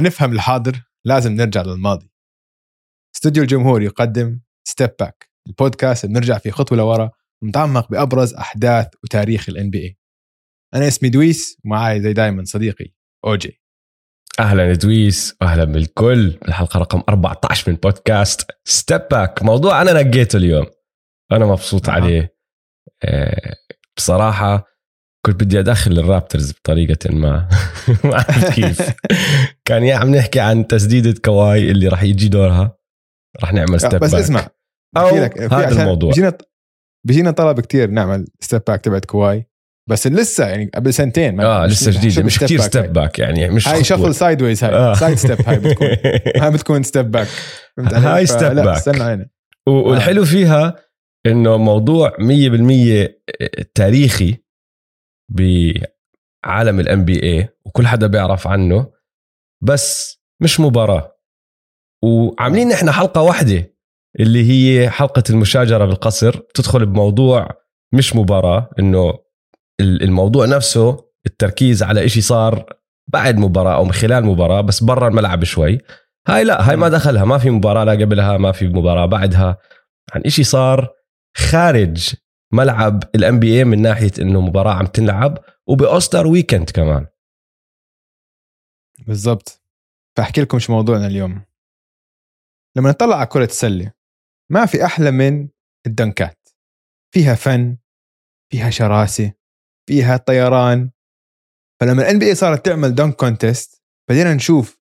لنفهم الحاضر لازم نرجع للماضي. استوديو الجمهور يقدم Step Back البودكاست اللي بنرجع فيه خطوة لورا ونتعمق بأبرز أحداث وتاريخ ال NBA أنا اسمي دويس ومعاي زي دايما صديقي اوجي أهلا دويس واهلا بالكل. الحلقة رقم 14 من بودكاست Step Back موضوع أنا نقيته اليوم. أنا مبسوط. عليه. آه، بصراحة كنت بدي أدخل ال Raptors بطريقة ما. ما اعرف كيف. كان يا عم نحكي عن تسديدة كواي اللي راح يجي دورها. راح نعمل step بس back اسمع في هذا الموضوع. بيجينا بيجينا طلب كتير نعمل step back تبعت كواي. بس لسه يعني قبل سنتين آه لسه جديده مش كثير step. back يعني مش هاي. shuffle sideways هاي. آه. side step هاي بتكون. هاي بتكون step back؟ هاي step back. استنى عيني والحلو فيها إنه موضوع 100% تاريخي بعالم الام بي اي وكل حدا بيعرف عنه بس مش مباراة. وعاملين نحن حلقة واحدة اللي هي حلقة المشاجرة بالقصر. تدخل بموضوع مش مباراة إنه ال- الموضوع نفسه التركيز على إشي صار بعد مباراة أو من خلال مباراة بس برا الملعب شوي. هاي لا هاي ما دخلها. ما في مباراة لا قبلها ما في مباراة بعدها. عن إشي صار خارج ملعب ال NBA من ناحية إنه مباراة عم تنلعب وب All-Star weekend كمان. بالضبط. فأحكي لكم شو موضوعنا اليوم. لما نطلع على كرة السلة ما في أحلى من الدنكات. فيها فن فيها شراسة فيها طيران. فلما ال NBA صارت تعمل dunk contest بدينا نشوف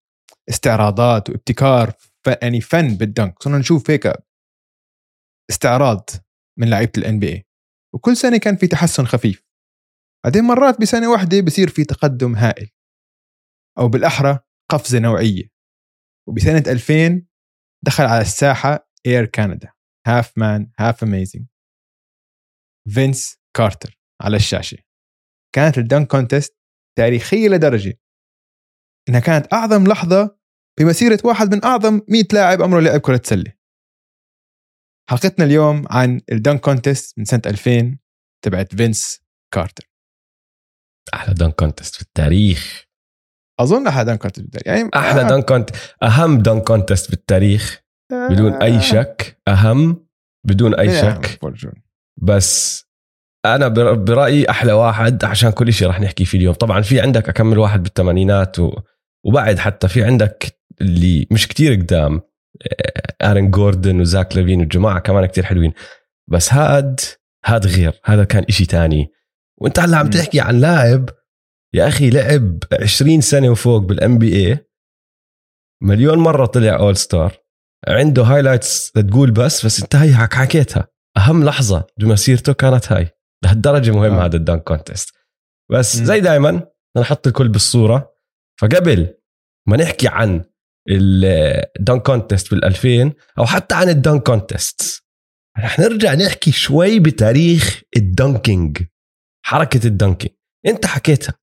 استعراضات وابتكار. يعني فن بال dunk صرنا نشوف هيك استعراض من لعيبة ال NBA وكل سنة كان في تحسن خفيف. بعدين مرات بسنة واحدة بصير في تقدم هائل. أو بالأحرى قفزة نوعية. وبسنة 2000 دخل على الساحة Air Canada half man half amazing فينس كارتر على الشاشة. كانت ال dunk contest تاريخية لدرجة إنها كانت أعظم لحظة بمسيرة واحد من أعظم 100 لاعب عمره لعب كرة سلة. حلقتنا اليوم عن ال dunk contest من سنة 2000 تبعت فينس كارتر. أحلى dunk contest في التاريخ. أظن أحلى dunk contest يعني أحلى dunk contest أهم dunk contest بالتاريخ بدون أي شك. أهم. بدون أي شك. بس أنا بر- برأيي أحلى واحد عشان كل شيء رح نحكي فيه اليوم. طبعا في عندك أكمل واحد بالثمانينات و... وبعد حتى في عندك اللي مش كتير قدام. آه، آرن جوردن وزاك لافين والجماعة كمان كتير حلوين. بس هاد هاد غير. هذا كان إشي تاني. وأنت هلا عم. تحكي عن لاعب. يا أخي لعب 20 سنة وفوق بال NBA مليون مرة طلع All-Star عنده highlights تقول بس بس أنت هي حك- حكيتها. أهم لحظة بمسيرته كانت هاي. لهالدرجة مهم آه. هذا ال dunk contest بس مم. زي دائما نحط الكل بالصورة. فقبل ما نحكي عن ال dunk contest بال 2000 أو حتى عن ال dunk contest رح نرجع نحكي شوي بتاريخ ال dunking حركة ال dunking أنت حكيتها.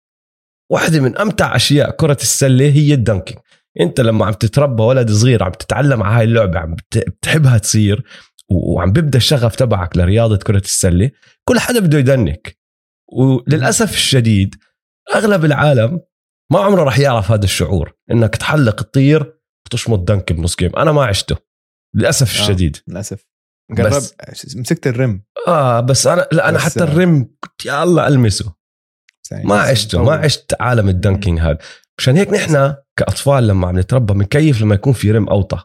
واحدة من أمتع أشياء كرة السلة هي ال dunking أنت لما عم تتربى ولد صغير عم تتعلم على هاي اللعبة عم بت- بتحبها تصير وعم بيبدأ الشغف تبعك لرياضة كرة السلة كل حدا بده يدنك. وللأسف الشديد أغلب العالم ما عمره رح يعرف هذا الشعور إنك تحلق تطير وتشمط dunk بنص game أنا ما عشته. للأسف آه. الشديد. للأسف. بس- قرب مسكت ال rim. آه بس أنا لا أنا بس- حتى ال rim كنت يا الله يعني ما عشته. ما عشت عالم ال dunking هذا. مشان هيك نحن كأطفال لما عم نتربى بنكيف لما يكون في rim أوطى.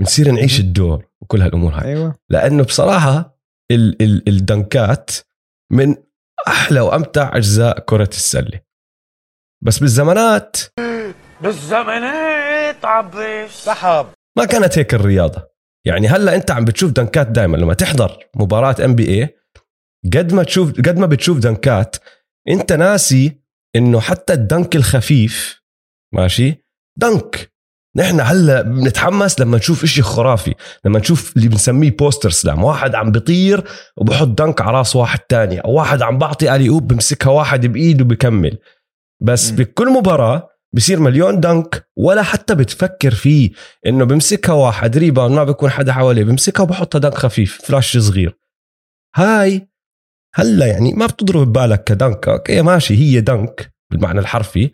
بنصير نعيش. الدور وكل هالأمور هاي. أيوه. لأنه بصراحة ال ال الدنكات من أحلى وأمتع أجزاء كرة السلة. بس بالزمانات بالزمانات! عبيش سحب. ما كانت هيك الرياضة. يعني هلأ أنت عم بتشوف دنكات دائما لما تحضر مباراة NBA قد ما تشوف قد ما بتشوف دنكات أنت ناسي إنه حتى ال dunk الخفيف ماشي؟ dunk. نحن هلأ بنتحمس لما نشوف إشي خرافي لما نشوف اللي بنسميه poster slam واحد عم بيطير وبحط dunk على راس واحد تاني أو واحد عم بعطي alley-oop بمسكها واحد بإيده بكمل. بس مم. بكل مباراة بصير مليون dunk ولا حتى بتفكر فيه إنه بمسكها واحد rebound ما بيكون حدا حواليه بمسكها وبحطها dunk خفيف flush صغير. هاي هلأ يعني ما بتضرب ببالك ك dunk okay ماشي هي dunk بالمعنى الحرفي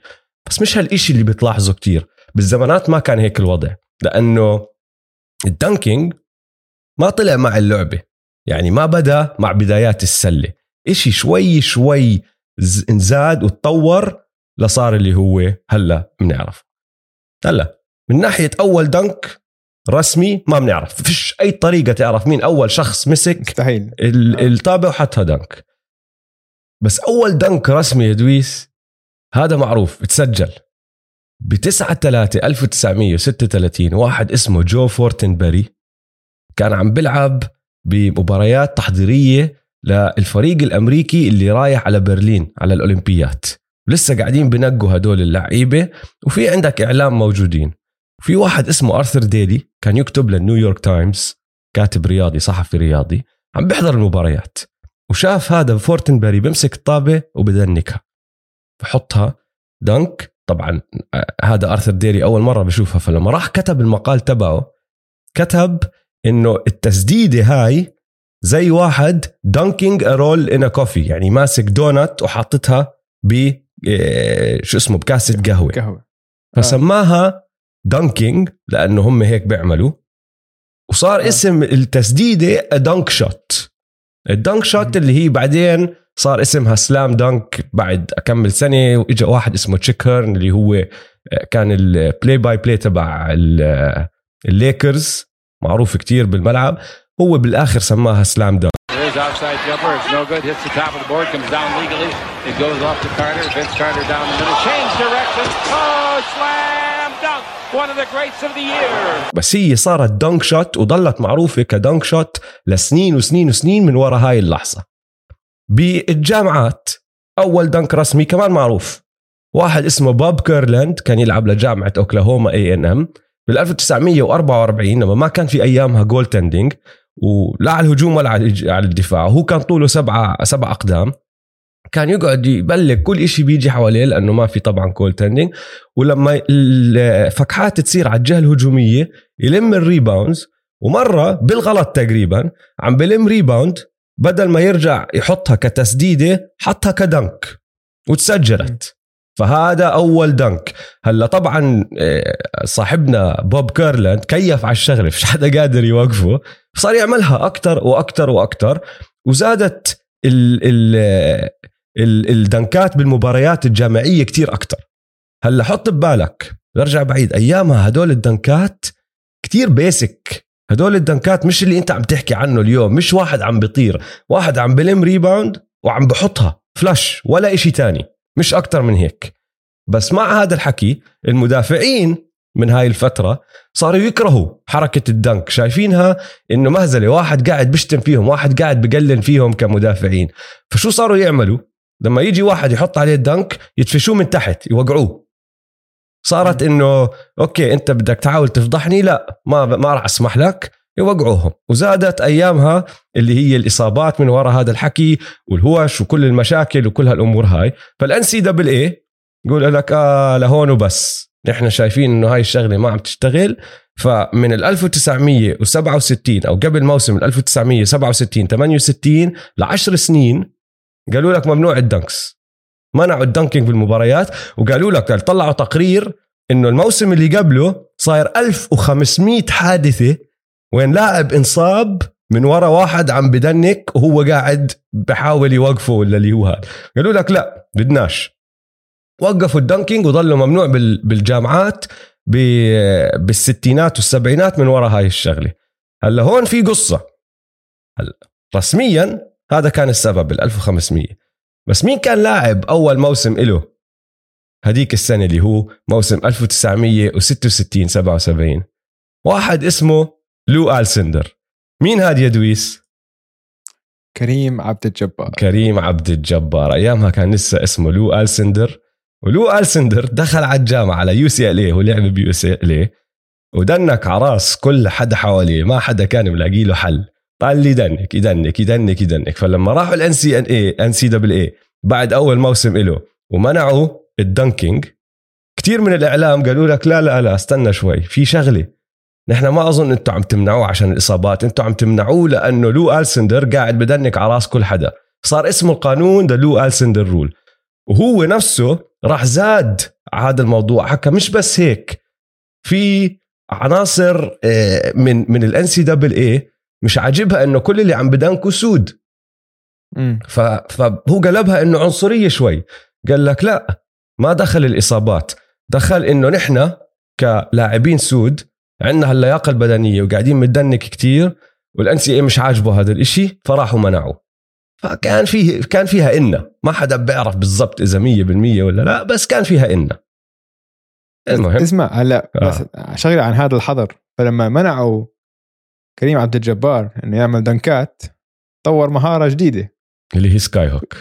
بس مش هالإشي اللي بتلاحظه كتير. بالزمانات ما كان هيك الوضع لأنه ال dunking ما طلع مع اللعبة يعني ما بدأ مع بدايات السلة. إشي شوي شوي انزاد وتطور لصار اللي هو هلا بنعرف هلا من ناحية أول dunk رسمي ما بنعرف فيش أي طريقة تعرف مين أول شخص مسك مستحيل. ال- الطابة وحطها dunk. بس أول dunk رسمي يا دويس هذا معروف تسجل ب 9 3 1936 واحد اسمه جو فورتنبري كان عم بيلعب بمباريات تحضيرية للفريق الأمريكي اللي رايح على برلين على الأولمبيات. ولسه قاعدين بنقوا هدول اللعيبة وفي عندك إعلام موجودين. في واحد اسمه آرثر ديلي كان يكتب لل New York Times كاتب رياضي صحفي رياضي عم بيحضر المباريات. وشاف هذا فورتنبري بمسك الطابة وب dunk ها. بحطها dunk طبعا آه، هذا آرثر ديلي أول مرة بشوفها. فلما راح كتب المقال تبعه كتب إنه التسديدة هاي زي واحد dunking roll in coffee يعني ماسك دونت وحاطتها ب شو اسمه بكاسة قهوة. قهوة. فسماها dunking لأنه هم هيك بيعملوا. وصار آه. اسم التسديدة dunk shot ال dunk shot اللي هي بعدين صار اسمها slam dunk بعد أكمل سنة وإجا واحد اسمه تشيك هيرن اللي هو آه، كان ال play-by-play تبع ال- آه، الليكرز معروف كتير بالملعب. هو بالآخر سماها slam dunk Here's outside jumper. It's no good. Hits the top of the board. Comes down legally. It goes off to Carter. Vince Carter down the middle. Change direction. Oh, slam dunk. بس هي صارت dunk shot وظلت معروفة ك dunk shot لسنين وسنين وسنين من وراء هاي اللحظة بالجامعات أول dunk رسمي كمان معروف واحد اسمه بوب كيرلاند كان يلعب لجامعة أوكلاهوما A&M بال 1944 لما ما كان في أيامها goaltending ولا على الهجوم ولا على الدفاع. وهو كان طوله سبعة سبع أقدام. كان يقعد يبلك كل إشي بيجي حواليه لأنه ما في طبعا goaltending ولما الفتحات تصير على الجهة الهجومية يلم ال rebounds ومرة بالغلط تقريبا عم بلم rebound بدل ما يرجع يحطها كتسديدة حطها ك dunk وتسجلت. فهذا أول dunk. هلأ طبعا آه، صاحبنا بوب كيرلاند كيف على الشغلة؟ مش حدا قادر يوقفه. صار يعملها أكثر وأكثر وأكثر وزادت ال ال ال ال dunk ات بالمباريات الجامعية كتير أكثر هلأ حط ببالك برجع بعيد. أيامها هدول ال dunk ات كتير basic هدول ال dunk ات مش اللي أنت عم تحكي عنه اليوم مش واحد عم بيطير. واحد عم بلم rebound وعم بحطها. فلاش ولا إشي تاني. مش أكتر من هيك. بس مع هذا الحكي المدافعين من هاي الفترة صاروا يكرهوا حركة الدنك شايفينها إنه مهزلة واحد قاعد بيشتم فيهم واحد قاعد بقلل فيهم كمدافعين. فشو صاروا يعملوا؟ لما يجي واحد يحط عليه الدنك يدفشوه من تحت يوقعوه. صارت إنه أوكي أنت بدك تحاول تفضحني؟ لا ما ما راح أسمح لك. يوقعوهم. وزادت أيامها اللي هي الإصابات من وراء هذا الحكي والهوش وكل المشاكل وكل هالأمور هاي. فال NCAA يقول لك آه لهون وبس. نحن شايفين إنه هاي الشغلة ما عم تشتغل. فمن ال 1967 أو قبل موسم ال 1967 68 ل 10 سنين قالوا لك ممنوع ال dunks. منعوا ال dunking بالمباريات وقالوا لك طلعوا تقرير إنه الموسم اللي قبله صاير 1500 حادثة وين لاعب انصاب من ورا واحد عم بدنك وهو قاعد بحاول يوقفه ولا اللي هو هذا. قالوا لك لا بدناش. وقفوا الدنكينج وظلوا ممنوع بال- بالجامعات بالستينات والسبعينات من وراء هاي الشغلة. هلا هون في قصة. هلا رسميا هذا كان السبب ال 1500 بس مين كان لاعب أول موسم له هديك السنة اللي هو موسم 1966 77 واحد اسمه لو آلسندر. مين هاد يا دويس؟ كريم عبد الجبار. كريم عبد الجبار. أيامها كان لسه اسمه لو آلسندر. ولو آلسندر دخل على الجامعة على UCLA ولعب ب UCLA و dunk على راس كل حدا حواليه ما حدا كان ملاقي له حل. طال لي يدنك يدنك يدنك يدنك. فلما راحوا الان سي ان اي ان سي دبل اي بعد أول موسم له ومنعوا ال dunking كتير من الإعلام قالوا لك لا لا لا استنى شوي في شغلة. نحن ما أظن أنتم عم تمنعوه عشان الإصابات. أنتم عم تمنعوه لأنه لو ألسندر قاعد ب dunk على راس كل حدا. صار اسمه القانون the Lew Alcindor rule وهو نفسه راح زاد هذا الموضوع. حكى مش بس هيك. في عناصر آه، من من ال NCAA مش عاجبها إنه كل اللي عم ب dunk وا سود. فهو قلبها إنه عنصرية شوي. قال لك لا ما دخل الإصابات. دخل إنه نحن كلاعبين سود عندنا هاللياقة البدنية وقاعدين من dunk كتير وال NCAA مش عاجبه هذا الإشي فراحوا منعوا فكان فيه كان فيها إنا ما حدا بيعرف بالضبط إذا 100% ولا لا بس كان فيها إنا المهم. اسمع هلا آه. بس شغله عن هذا الحظر. فلما منعوا كريم عبد الجبار إنه يعمل dunk ات طور مهارة جديدة. اللي هي sky hook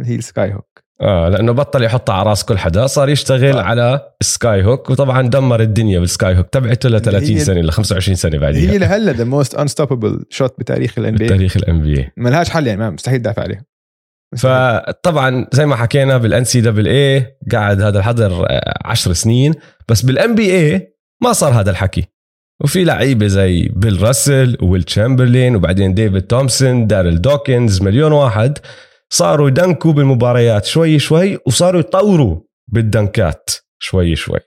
اللي هي ال sky hook آه لأنه بطل يحطها على رأس كل حدا صار يشتغل آه. على ال sky hook وطبعا دمر الدنيا بال sky hook. تبعته ل 30 هي- سنة ل 25 سنة هي بعدين لهلا the most unstoppable shot بتاريخ ال NB بتاريخ ال NBA ما لهاش حل يعني ما مستحيل تدافع عليها فطبعا زي ما حكينا بال NCAA قاعد هذا الحظر آه، عشر سنين. بس بال NBA ما صار هذا الحكي. وفي لعيبة زي بيل راسل ويلت تشامبرلين وبعدين ديفيد تومسون داريل دوكنز مليون واحد. صاروا ي dunk وا بالمباريات شوي شوي وصاروا يطوروا بال dunk ات شوي شوي.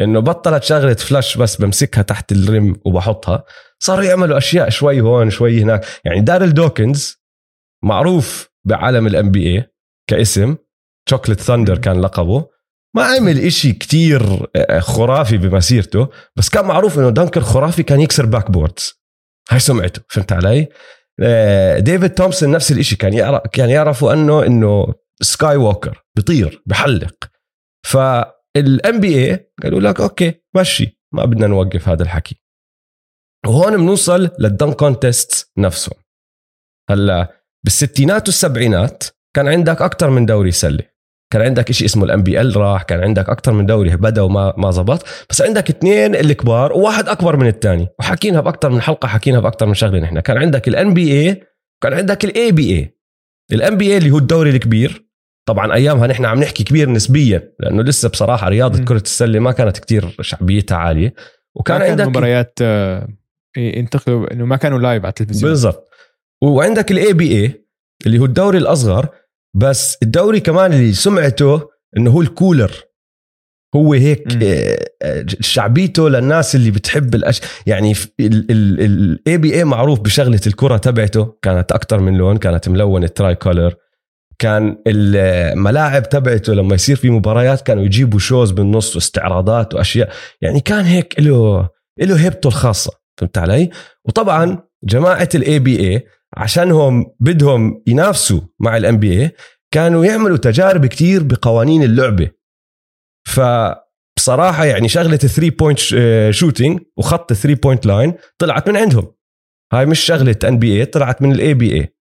إنه بطلت شغلة فلاش بس بمسكها تحت ال rim وبحطها صاروا يعملوا أشياء شوي هون شوي هناك. يعني داريل دوكنز معروف بعالم ال NBA كاسم Chocolate Thunder كان لقبه. ما عمل إشي كتير آه، خرافي بمسيرته بس كان معروف إنه dunker خرافي كان يكسر backboards هاي سمعته فهمت علي؟ آه، ديفيد تومسون نفس الإشي كان يعرف كان يعرفوا انه إنه Skywalker بيطير بحلق. فال NBA قالوا لك okay مشي. ما بدنا نوقف هذا الحكي. وهون بنوصل لل dunk contest نفسهم. هلا بالستينات والسبعينات كان عندك أكثر من دوري سله كان عندك إشي اسمه ال MBL راح كان عندك أكثر من دوري بدأ وما ما زبط. بس عندك اثنين الكبار وواحد أكبر من الثاني. وحكيناها باكثر من حلقة حكيناها باكثر من شغلة نحن. كان عندك ال NBA وكان عندك ال ABA ال NBA اللي هو الدوري الكبير. طبعا أيامها نحن عم نحكي كبير نسبيا لأنه لسه بصراحة رياضة مم. كرة السلة ما كانت كتير شعبيتها عالية. وكان كان عندك عندك مباريات آه، ينتقلوا إنه ما كانوا live على التلفزيون. بالضبط. وعندك ال ABA اللي هو الدوري الأصغر. بس الدوري كمان اللي سمعته إنه هو الكولر هو هيك مم. آه، شعبيته للناس اللي بتحب الأش... يعني ال ABA معروف بشغلة الكرة تبعته كانت أكثر من لون كانت ملونة tri-color كان الملاعب تبعته لما يصير في مباريات كانوا يجيبوا shows بالنص واستعراضات وأشياء يعني كان هيك له له هيبته الخاصة فهمت علي؟ وطبعا جماعة ال ABA عشانهم بدهم ينافسوا مع ال NBA كانوا يعملوا تجارب كتير بقوانين اللعبة. فبصراحة يعني شغلة 3 point shooting وخط 3 point line طلعت من عندهم. هاي مش شغلة NBA طلعت من ال ABA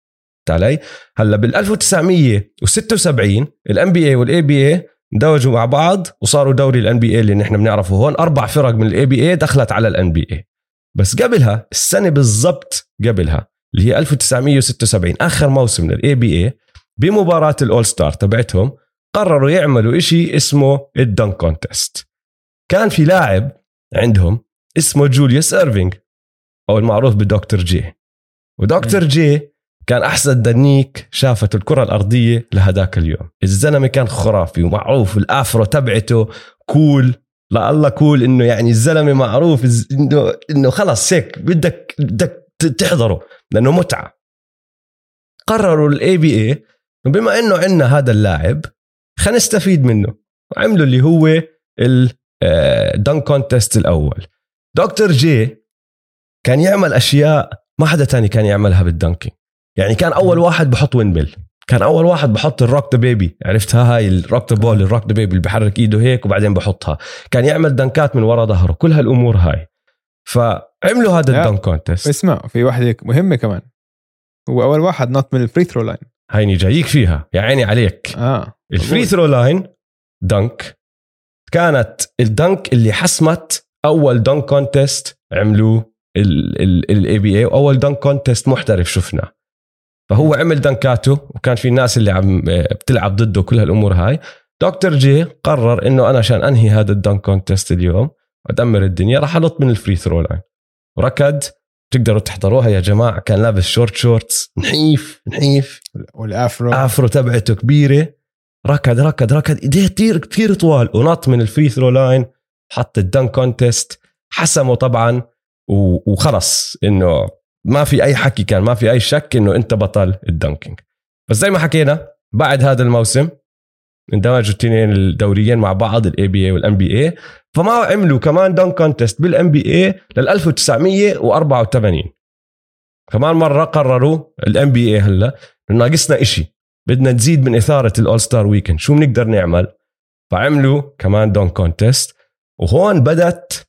علي هلأ بال 1976 ال NBA وال ABA اندمجوا مع بعض وصاروا دوري ال NBA اللي نحن بنعرفه هون. أربع فرق من ال ABA دخلت على ال NBA بس قبلها السنة بالضبط قبلها اللي هي 1976 آخر موسم لل ABA بمباراة ال All-Star تبعتهم قرروا يعملوا إشي اسمه ال dunk contest كان في لاعب عندهم اسمه جوليوس ايرفينج أو المعروف بدكتور جي ودكتور جي كان أحسن dunker شافته الكرة الأرضية لهداك اليوم. الزلمة كان خرافي ومعروف ال afro تبعته cool لا والله cool إنه يعني الزلمة معروف انه إنه خلص هيك بدك بدك تحضره لأنه متعة. قرروا ال ABA بما إنه عندنا هذا اللاعب خلينا نستفيد منه. وعملوا اللي هو ال dunk contest الأول. دكتور جي كان يعمل أشياء ما حدا تاني كان يعملها بال dunking. يعني كان أول واحد بحط windmill كان أول واحد بحط ال rock the baby عرفتها؟ هاي ال rock the ball ال rock the baby اللي بحرك إيده هيك وبعدين بحطها. كان يعمل دنكات من ورا ظهره. كل هالأمور هاي. فعملوا هذا لا. ال dunk contest اسمع في واحدة مهمة كمان. هو أول واحد نط من ال free throw line هيني جايك فيها يا عيني عليك. آه ال free throw line dunk كانت ال dunk اللي حسمت أول dunk contest عملوه ال ABA وأول dunk contest محترف شفنا. فهو عمل دنكاته وكان في الناس اللي عم بتلعب ضده كل هالأمور هاي. دكتور جي قرر إنه أنا عشان أنهي هذا ال dunk contest اليوم وادمر الدنيا راح أنط من ال free throw line وركض تقدروا تحضروها يا جماعة كان لابس short shorts نحيف نحيف. وال afro. afro تبعته كبيرة. ركض ركض ركض إيديه كثير كثير طوال. ونط من ال free throw line حط ال dunk contest حسمه طبعا وخلص إنه ما في أي حكي كان ما في أي شك إنه أنت بطل ال dunking بس زي ما حكينا بعد هذا الموسم اندمجوا التنين الدوريين مع بعض ال ABA وال NBA فما عملوا كمان dunk contest بال NBA لل 1984 كمان مرة قرروا ال NBA هلا ناقصنا إشي. بدنا نزيد من إثارة ال All-Star weekend شو بنقدر نعمل؟ فعملوا كمان dunk contest وهون بدت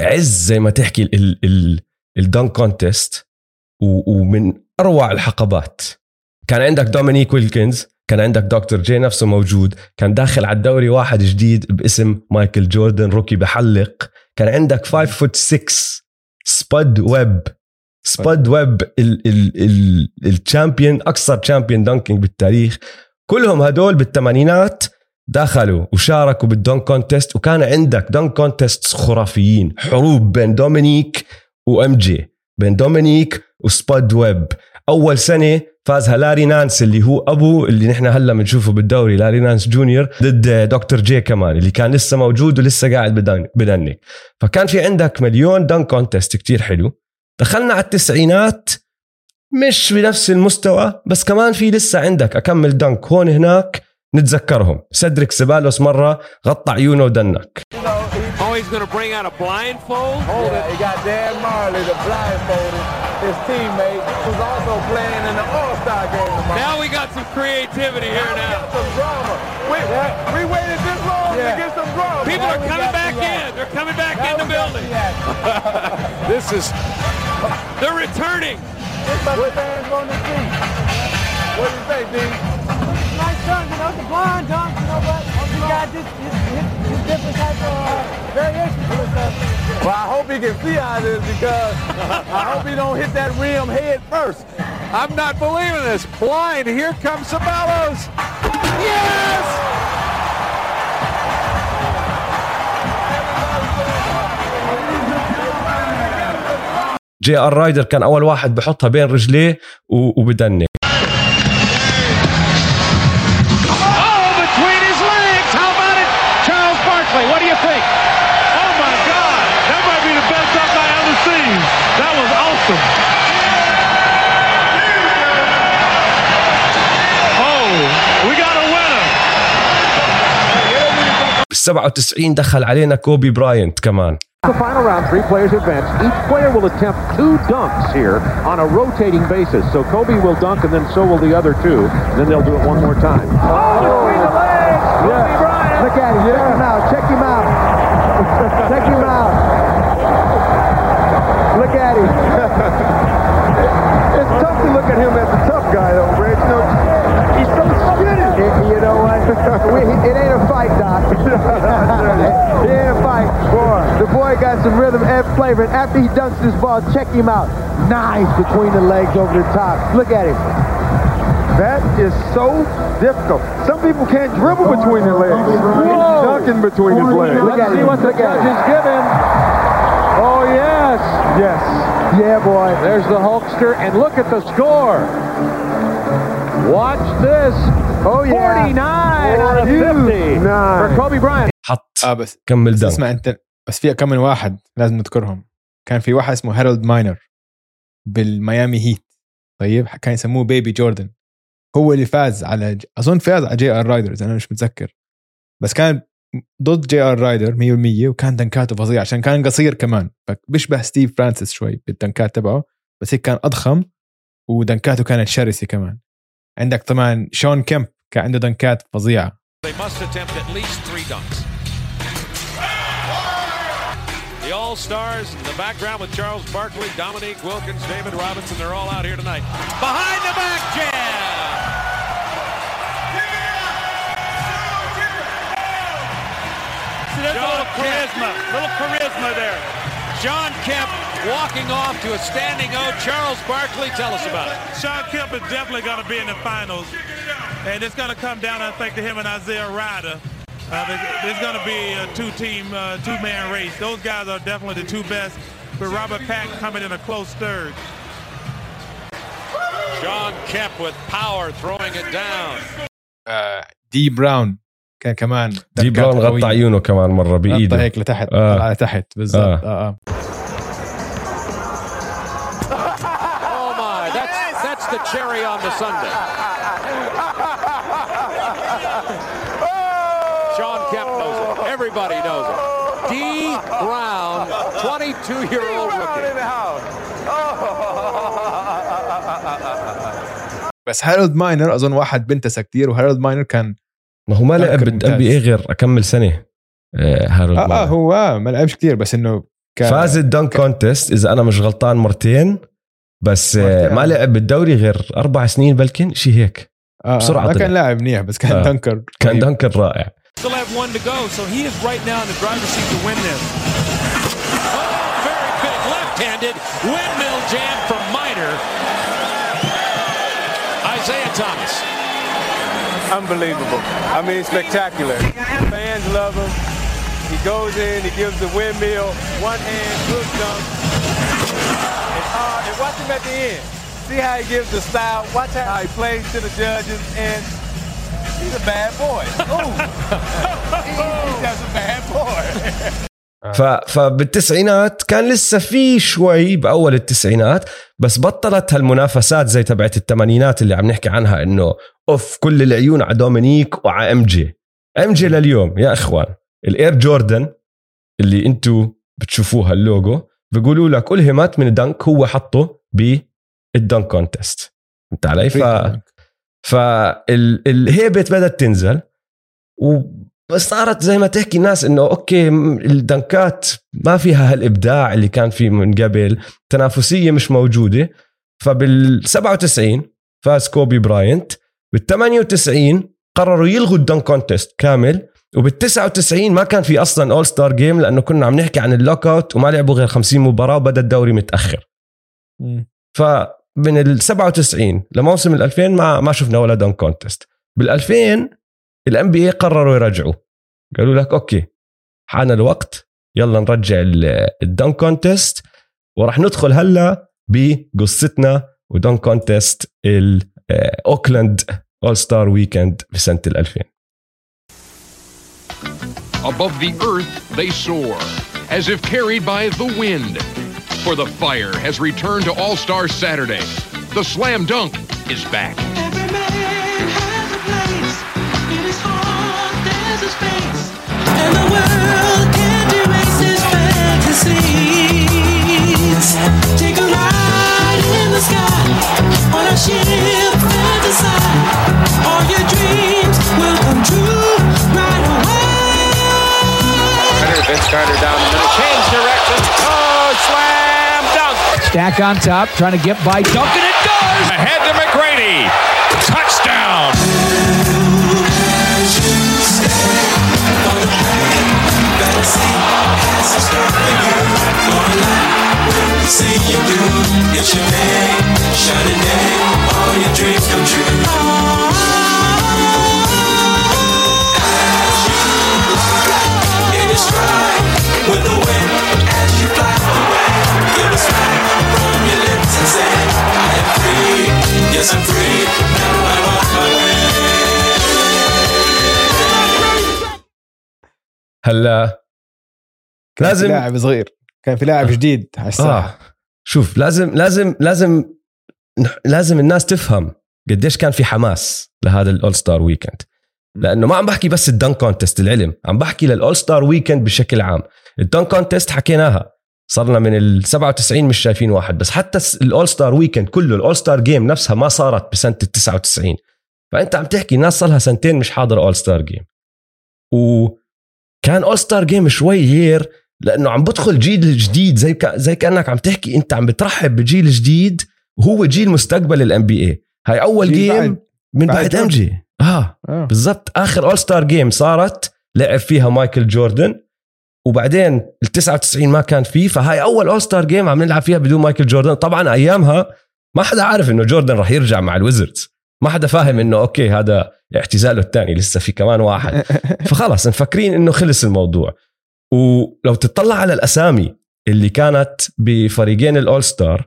عز زي ما تحكي ال ال ال dunk contest ومن أروع الحقبات. كان عندك دومينيك ويلكنز كان عندك دكتور جي نفسه موجود كان داخل على الدوري واحد جديد باسم مايكل جوردن rookie بحلق. كان عندك 5 foot 6 سبود ويب سبود ويب ال champion أكثر champion dunking بالتاريخ. كلهم هدول بالثمانينات دخلوا وشاركوا بال dunk contest وكان عندك dunk contest خرافيين. حروب بين دومينيك و MJ بين دومينيك وسبود ويب أول سنة فازها لاري نانس اللي هو أبو اللي نحن هلا بنشوفه بالدوري لاري نانس جونيور ضد دكتور جي كمان اللي كان لسه موجود ولسه قاعد بدن- بدنك فكان في عندك مليون dunk contest كتير حلو. دخلنا على التسعينات مش بنفس المستوى بس كمان في لسه عندك أكم من dunk هون هناك نتذكرهم. سيدريك سيبالوس مرة غطى عيونه ودنك. He's going to bring out a blindfold? Hold it. He got Dan Marley, the blindfolded, his teammate, who's also playing in the All-Star game tomorrow. Now we got some creativity here We now. got some drama. Wait, we waited this long to get some drama. People Now are coming back in. They're coming back Now in the building. This is. They're returning. It's what fans want to see. What do you say, D? nice dunk, you know, it's a blind dunk, you know, but he got this, his, his, his different type of uh, variations to his stuff. Well, I hope he can see how it is because I hope he don't hit that rim head first. I'm not believing this. Blind. Here comes Sabalos. Yes! جي ار رايدر كان اول واحد بحطها بين رجليه و- 97 دخل علينا كوبي براينت كمان The final round, three players advance. Each player will attempt two dunks here on a rotating basis. So Kobe will dunk, and then so will the other two. Then they'll do it one more time. Oh, between the legs. Kobe Bryant. Look at him, check him out, check him out. check him out. Look at him. It's tough to look at him as a know what? We, it ain't a fight, Doc. it ain't a fight. Boy, the boy got some rhythm and flavor. And after he dunks this ball, check him out. Nice between the legs over the top. Look at him. That is so difficult. Some people can't dribble between their legs. He's dunking between his legs. Look at him. what the Look at him. judges give him. Oh, yes. Yes. Yeah, boy. There's the Hulkster, and look at the score. Watch this. Oh, yeah. 49 out of 50 for. Kobe Bryant. حط. آه بس كم من dunk اسمع انت بس في كم من واحد لازم نذكرهم. كان في واحد اسمه هارولد ماينر بالميامي هيت. طيب كان يسموه بيبي جوردن. هو اللي فاز على ج... أظن فاز على جي آر رايدر أنا مش متذكر. بس كان ضد جي آر رايدر 100% وكان دنكاته فظيع عشان كان قصير كمان. فبيشبه ستيف فرانسيس شوي بالدنكات تبعه بس هيك كان أضخم ودنكاته كانت شرسة كمان. عندك طبعا شون كيمب كان عنده دنكات فظيعه They must attempt at least three dunks. The All Stars in the background with Charles Barkley, Dominique Wilkins, David Robinson. They're all out here tonight. Behind the back jam. There's a little charisma, little charisma there. John Kemp walking off to a standing O. Charles Barkley, tell us about it. John Kemp is definitely going to be in the finals. And it's going to come down, I think, to him and Isaiah Ryder. Uh, it's going to be a two-team, uh, two-man race. Those guys are definitely the two best, but Robert Pack coming in a close third. John Kemp with power throwing it down. Uh, D. Brown كان كمان دي براون غطى. عيونه كمان مرة غطى بايده هيك لتحت آه. طلع لتحت بالضبط آه. آه آه Oh my, that's that's the cherry on the Sunday. Sean Kemp knows it. Everybody knows it. D. Brown, 22-year-old rookie. بس هارولد ماينر أظن واحد بنتسى كثير وهارولد ماينر كان ما هو ما لعب dunker بال NBA. غير أكم من سنة آه، هارولد آه, آه ماينر. هو آه ما لعبش كثير بس إنه كان فاز ال dunk contest إذا أنا مش غلطان مرتين بس آه، مرتين. ما لعب بالدوري غير أربع سنين بلكن شيء هيك آه بسرعة آه ما. كان لاعب منيح بس كان آه. dunker كان. dunker رائع Still have one to go, so he is right now in the driver's seat to win this. Very big left-handed windmill jam from Miner. Unbelievable. I mean, spectacular. Fans love him. He goes in, he gives the windmill, one hand, good dunk. And, uh, and watch him at the end. See how he gives the style. Watch how he plays to the judges, and he's a bad boy. Ooh. he's just a bad boy. ف... فبالتسعينات كان لسه في شوي بأول التسعينات بس بطلت هالمنافسات زي تبعت الثمانينات اللي عم نحكي عنها إنه أوف كل العيون على دومينيك وعلى MJ. MJ لليوم يا إخوان ال Air Jordan اللي أنتم بتشوفوها اللوجو بيقولوا لك الهمت من dunk هو حطه بال dunk contest. فهمت علي؟ ف... فالهيبه بدأت تنزل صارت زي ما تحكي الناس إنه okay الدنكات ما فيها هالإبداع اللي كان فيه من قبل تنافسية مش موجودة. فبال 97 فاز كوبي براينت بال 98 قرروا يلغوا ال dunk contest كامل وبال 99 ما كان في أصلا all-star game لأنه كنا عم نحكي عن ال lockout وما لعبوا غير 50 مباراة وبدأ الدوري متأخر. فمن ال 97 لموسم ال 2000 ما ما شفنا ولا dunk contest. بال 2000 ال NBA قرروا يرجعوا قالوا لك okay حان الوقت يلا نرجع ال- ال dunk contest وراح ندخل هلا بقصتنا ودنك كونتست الاوكلاند اول ستار ويكند بسنه ال 2000 Above the earth they soar, as if carried by the wind. For the fire has returned to All Star Saturday. The slam dunk is back. Stack on top, trying to get by Duncan. It does. Ahead to McGrady. هلا. كان لازم- في لاعب صغير. كان في لاعب جديد على الساحة. آه. شوف لازم لازم لازم لازم الناس تفهم قديش كان في حماس لهذا ال all-star weekend لأنه ما عم بحكي بس ال dunk contest العلم عم بحكي لل all-star weekend بشكل عام. ال dunk contest حكيناها. صرنا من ال 97 مش شايفين واحد بس حتى ال all-star weekend كله ال all-star game نفسها ما صارت بسنة ال 99 فأنت عم تحكي ناس صار لها سنتين مش حاضره all-star game وكان all-star game شوي غير لأنه عم بدخل جيل جديد زي ك... زي كأنك عم تحكي أنت عم بترحب بجيل جديد وهو جيل مستقبل ال NBA هاي أول game بعد- من بعد MJ آه آه. بالضبط. آخر all-star game صارت لعب فيها مايكل جوردن وبعدين ال 99 ما كان فيه فهاي أول all-star game عم نلعب فيها بدون مايكل جوردن طبعا أيامها ما حدا عارف إنه جوردن راح يرجع مع ال Wizards. ما حدا فاهم إنه okay هذا اعتزاله الثاني لسه في كمان واحد. فخلص مفكرين إنه خلص الموضوع. ولو تطلع على الأسامي اللي كانت بفريقين ال all-star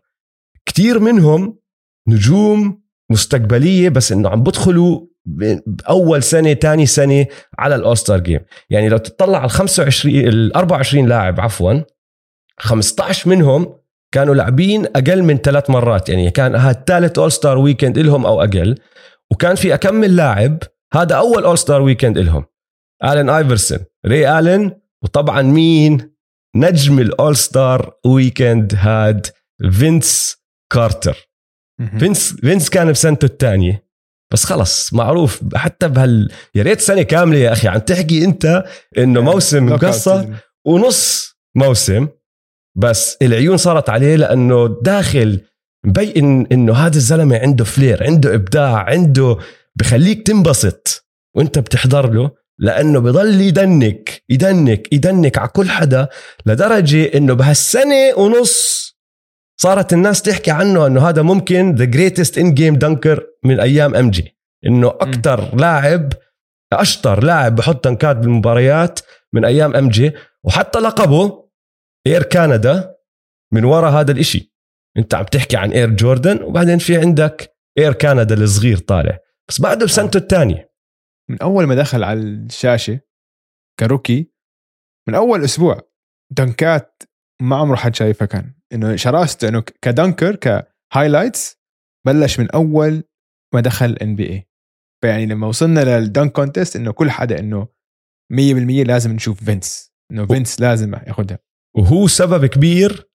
كتير منهم نجوم مستقبلية بس إنه عم بدخلوا بأول سنة ثاني سنة على ال all-star game يعني لو تطلع على ال 25 ال 24 لاعب عفوا 15 منهم كانوا لاعبين أقل من ثلاث مرات يعني كان هذا ثالث all-star weekend لهم أو أقل وكان في اكمن لاعب هذا أول all-star weekend لهم الين آيفرسون ري الين وطبعا مين؟ نجم ال all-star weekend هاد فينس كارتر. فينس فينس كان بسنته الثانية بس خلص معروف حتى بهال يا ريت سنة كاملة يا أخي عم تحكي أنت إنه موسم مقصر ونص موسم. بس العيون صارت عليه لأنه داخل مبين إنه هذا الزلمة عنده flair عنده إبداع عنده بخليك تنبسط وأنت بتحضر له لأنه بضل يدنك يدنك يدنك على كل حدا لدرجة إنه بهالسنة ونص صارت الناس تحكي عنه إنه هذا ممكن the greatest in-game dunker من أيام MJ إنه أكثر لاعب أشطر لاعب بحط دنكات بالمباريات من أيام MJ وحتى لقبه Air Canada من وراء هذا الإشي. أنت عم تحكي عن Air Jordan وبعدين في عندك Air Canada الصغير طالع. بس بعده بسنته الثانية. من أول ما دخل على الشاشة ك rookie من أول أسبوع دنكات ما عمره حد شايفها كان. إنه شراسته إنه ك dunker ك highlights بلش من أول ما دخل NBA فيعني لما وصلنا لل dunk contest إنه كل حدا إنه 100% لازم نشوف فينس. إنه فينس لازم ياخذها وهو سبب كبير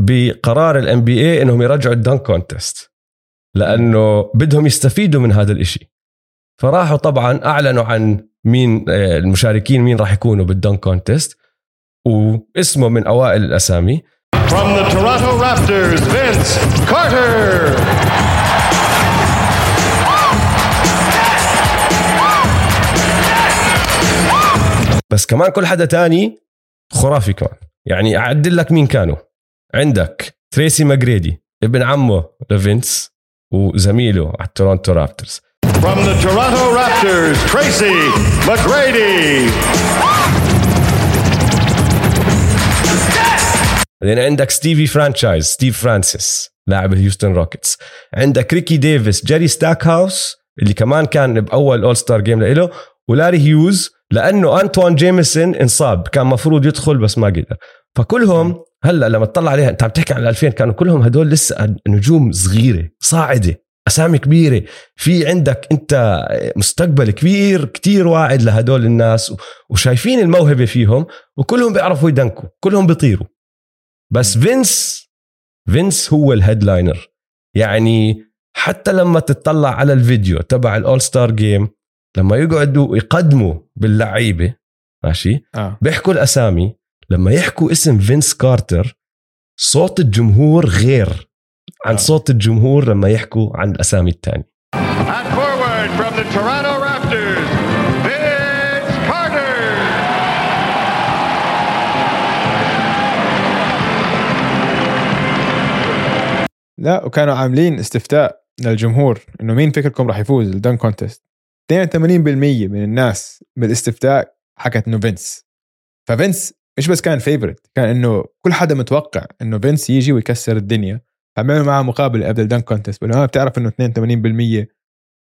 بقرار ال NBA إنهم يرجعوا ال dunk contest لأنه بدهم يستفيدوا من هذا الإشي فراحوا طبعا أعلنوا عن مين آه، المشاركين مين راح يكونوا بال dunk contest واسمه من أوائل الأسامي From the Toronto Raptors, Vince Carter. بس كمان كل حدا تاني خرافي كمان يعني أعدد لك مين كانوا. عندك تريسي ماجريدي ابن عمه لفينس وزميله على Toronto Raptors. From the Toronto Raptors, Tracy McGrady. بعدين عندك Stevie Franchise ستيف فرانسيس لاعب ال Houston Rockets. عندك ريكي ديفيس جيري ستاك هاوس اللي كمان كان بأول all-star game له ولاري هيوز لأنه أنتوان جيمسون انصاب كان مفروض يدخل بس ما قدر. فكلهم هلأ لما تطلع عليها أنت عم تحكي عن 2000 كانوا كلهم هدول لسه نجوم صغيرة صاعدة أسامي كبيرة. في عندك أنت مستقبل كبير كتير واعد لهدول الناس وشايفين الموهبة فيهم وكلهم بيعرفوا يدنكوا كلهم بيطيروا. بس فينس فينس هو ال headliner. يعني حتى لما تطلع على الفيديو تبع ال all-star game لما يقعدوا يقدموا باللعيبة ماشي؟ آه. بيحكوا الأسامي. لما يحكوا اسم فينس كارتر صوت الجمهور غير عن صوت الجمهور لما يحكوا عن الأسامي الثانية. لا وكانوا عاملين استفتاء للجمهور إنه مين فكركم راح يفوز ال dunk contest 82% من الناس بالاستفتاء حكت إنه فينس. ففينس مش بس كان favorite كان إنه كل حدا متوقع إنه فينس يجي ويكسر الدنيا. عملوا معاه مقابلة قبل ال dunk contest بقول له، "آه، بتعرف إنه 82%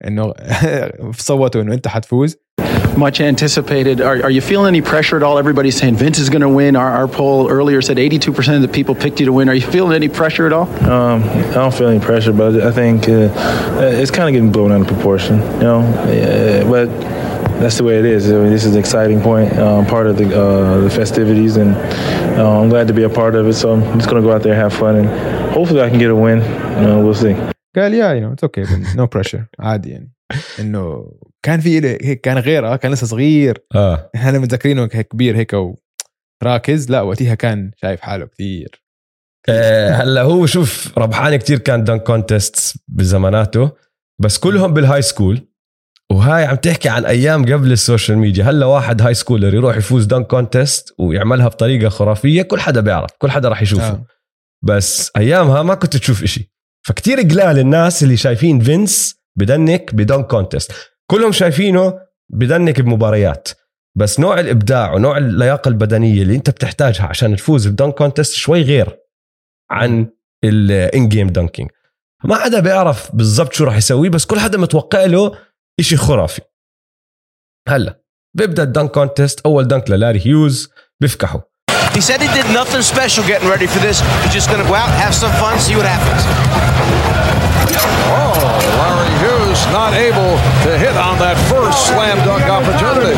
انه صوتوا انه انت حتفوز much anticipated. Are, are you feeling any pressure at all? Everybody's saying Vince is going to win. Our, our poll earlier said 82% of the people picked you to win. Are you feeling any pressure at all? Um, I don't feel any pressure, but I think uh, it's kind of getting blown out of proportion, you know. Uh, but that's the way it is. I mean, this is an exciting point, um, part of the uh, the festivities, and uh, I'm glad to be a part of it. So I'm just gonna go out there, have fun, and hopefully I can get a win. Uh, we'll see. قال يا يو اتس أوكي نو بريشر عادي يعني. إنه كان في هيك كان غير آه كان لسه صغير. آه. إحنا متذكرينه هيك كبير هيك وراكز لا وقتها كان شايف حاله كثير آه، هلأ هو شوف ربحان كتير كان dunk contest بزماناته بس كلهم بال high school وهاي عم تحكي عن أيام قبل ال social media. هلأ واحد high schooler يروح يفوز dunk contest ويعملها بطريقة خرافية كل حدا بيعرف كل حدا راح يشوفه. آه. بس أيامها ما كنت تشوف إشي. فكتير قلال الناس اللي شايفين فينس بدنك ب dunk contest. كلهم شايفينه بدنك بمباريات. بس نوع الإبداع ونوع اللياقة البدنية اللي انت بتحتاجها عشان تفوز ب dunk contest شوي غير عن ال in-game dunking ما حدا بيعرف بالضبط شو راح يسوي بس كل حدا متوقع له إشي خرافي. هلا بيبدأ ال dunk contest أول dunk للاري هيوز بيفكحوا. He said he did nothing special getting ready for this. He's just going to go out, have some fun, see what happens. Oh, Larry Hughes not able to hit on that first slam dunk opportunity.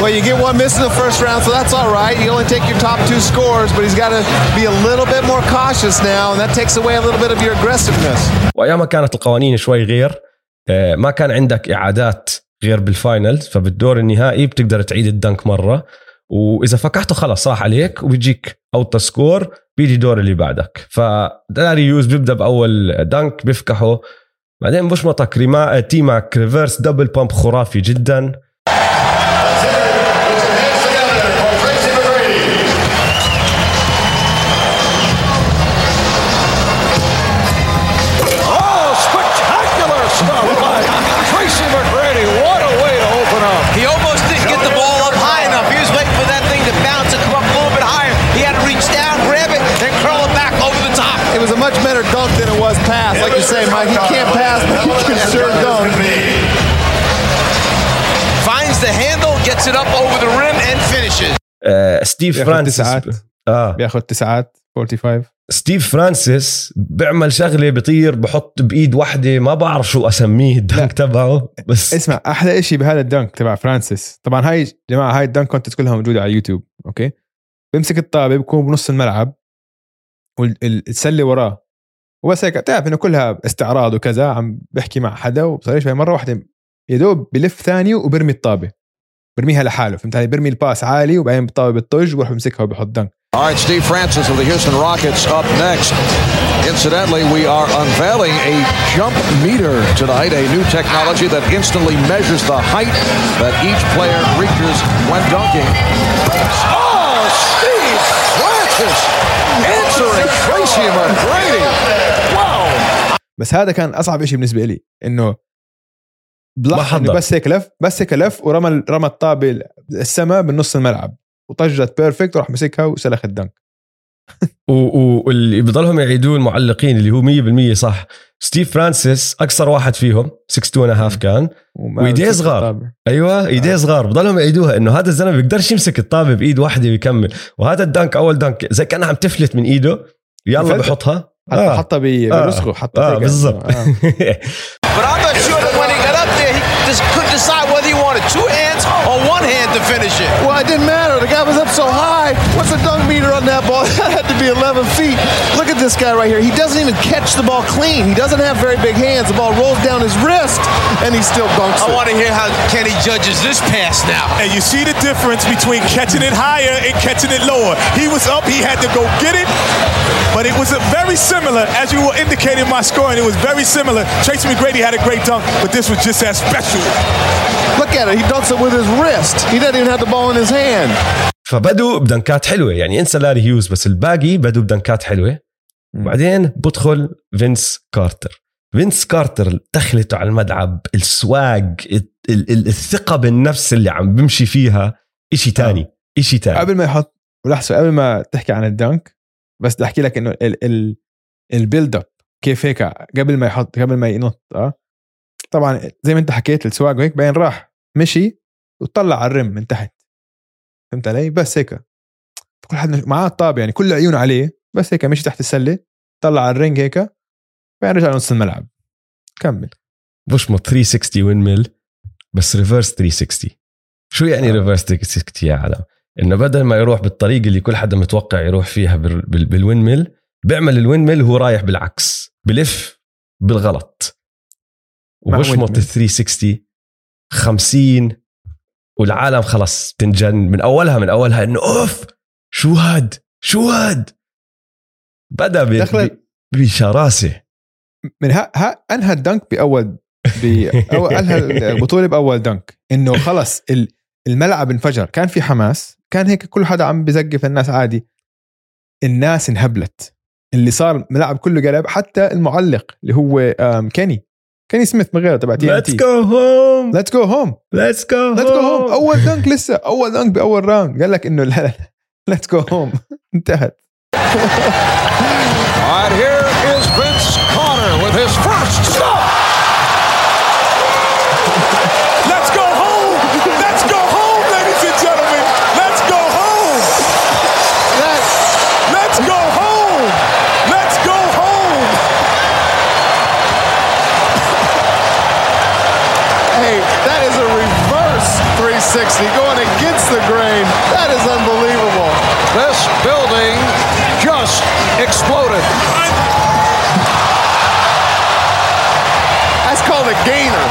Well, you get one miss in the first round, so that's all right. You only take your top two scores, but he's got to be a little bit more cautious now, and that takes away a little bit of your aggressiveness. وايام كانت القوانين شوي غير آه، ما كان عندك اعادات غير بالفاينلز فبالدور النهائي بتقدر تعيد الدنك مره وإذا فكحته خلص راح عليك وبيجيك out score بيجي دور اللي بعدك. فلاري هيوز بيبدأ بأول dunk بيفكحه. بعدين بشمطك ريما تي ماك ريفرس دبل بامب خرافي جدا. ستيف فرانسيس تسعات. آه. بياخد تسعات 45 ستيف فرانسيس بيعمل شغلة بيطير بحط بإيد واحدة ما بعرف شو أسميه ال dunk تبعه بس اسمع أحلى شيء بهذا ال dunk تبع فرانسيس. طبعا هاي جماعة هاي ال dunk contest كلها موجودة على اليوتيوب أوكي؟ بيمسك الطابة بيكون بنص الملعب والسله وراه. وبس هيك بتعرف إنه كلها استعراض وكذا عم بحكي مع حدا وبصير مرة واحدة يا دوب بلف ثانية وبرمي الطابة. برميها لحاله فهمت علي برمي الباس عالي وبعدين بالطابه بالطج وبروح بمسكها وبحط دنك All right, Steve Francis of the Houston Rockets up next. Incidentally, we are unveiling a jump meter tonight, a new technology that instantly measures the height that each player reaches when dunking. Oh, Steve Francis answering Tracy McGrady. Wow. بس هذا كان اصعب شيء بالنسبة لي انه بلحظة. بس هيك لف بس هيك لف ورمى رمى الطابة السما بالنص الملعب. وطجت perfect وراح مسكها وسلخ ال dunk. واللي بضلهم يعيدوه المعلقين اللي هو 100% صح. ستيف فرانسيس اقصر واحد فيهم 6 2 half كان. وإيديه صغار. أيوه إيديه صغار. بضلهم يعيدوها. إنه هذا الزلمة بيقدرش يمسك الطابة بإيد واحدة ويكمل. وهذا ال dunk أول dunk زي كأنها عم تفلت من إيده. يلا. بحطها. حتى حطها ب- برزقه حتى آه هيك. بالضبط. آه. But just couldn't decide whether he wanted two hands or one hand to finish it. Well, it didn't matter. The guy was up so high. What's the dunk meter on that ball? That had to be 11 feet. Look at this guy right here. He doesn't even catch the ball clean. He doesn't have very big hands. The ball rolls down his wrist, and he still dunks I it. I want to hear how Kenny judges this pass now. And you see the difference between catching it higher and catching it lower. He was up, he had to go get it, but it was a very similar, as you were indicating my scoring, it was very similar. Tracy McGrady had a great dunk, but this was just as special. Look at it. He dunks it with his wrist. He doesn't even have the ball in his hand. فبدوا بدنكات حلوة. يعني انسى لاري هيوز بس الباقي بدوا بدنكات حلوة. وبعدين بدخل فينس كارتر. فينس كارتر دخلته على الملعب ال swag ال- ال- الثقة بالنفس اللي عم بمشي فيها إشي تاني إشي تاني. قبل ما يحط ولحظة قبل ما تحكي عن ال dunk بس بدي أحكي لك إنه ال ال build up كيف هيك قبل ما يحط قبل ما ينط آه. طبعا زي ما أنت حكيت ال swag وهيك بعدين راح مشي وطلع على ال rim من تحت. فهمت علي؟ بس هيك. كل حد معاه الطابة يعني كل عيونه عليه بس هيك مشي تحت السلة طلع على ال ring هيك بعدين رجع لنص الملعب. كمل. بشمط 360 windmill بس reverse 360 شو يعني reverse 360 يا عالم؟ إنه بدل ما يروح بالطريقة اللي كل حدا متوقع يروح فيها بال- بال- بال windmill بيعمل ال windmill وهو رايح بالعكس بلف بالغلط. وبشمط windmill 360 50 والعالم خلص تنجن من أولها من أولها إنه أوف شو هاد؟ شو هاد؟ بدأ بشراسة. من ها, ها أنهى ال dunk باول بأول أنهى البطولة بأول dunk. إنه خلص ال- الملعب انفجر. كان في حماس. كان هيك كل حدا عم بزقف الناس عادي. الناس انهبلت. اللي صار الملعب كله قلب. حتى المعلق اللي هو كيني. كيني سميث من غيره تبع تي let's go home let's go home let's go let's go home أول dunk لسه أول dunk بأول round قال لك إنه لا let's go home انتهت. All right, here is Vince Carter with his first stop. Going against the grain. That is unbelievable. This building just exploded. That's called a gainer.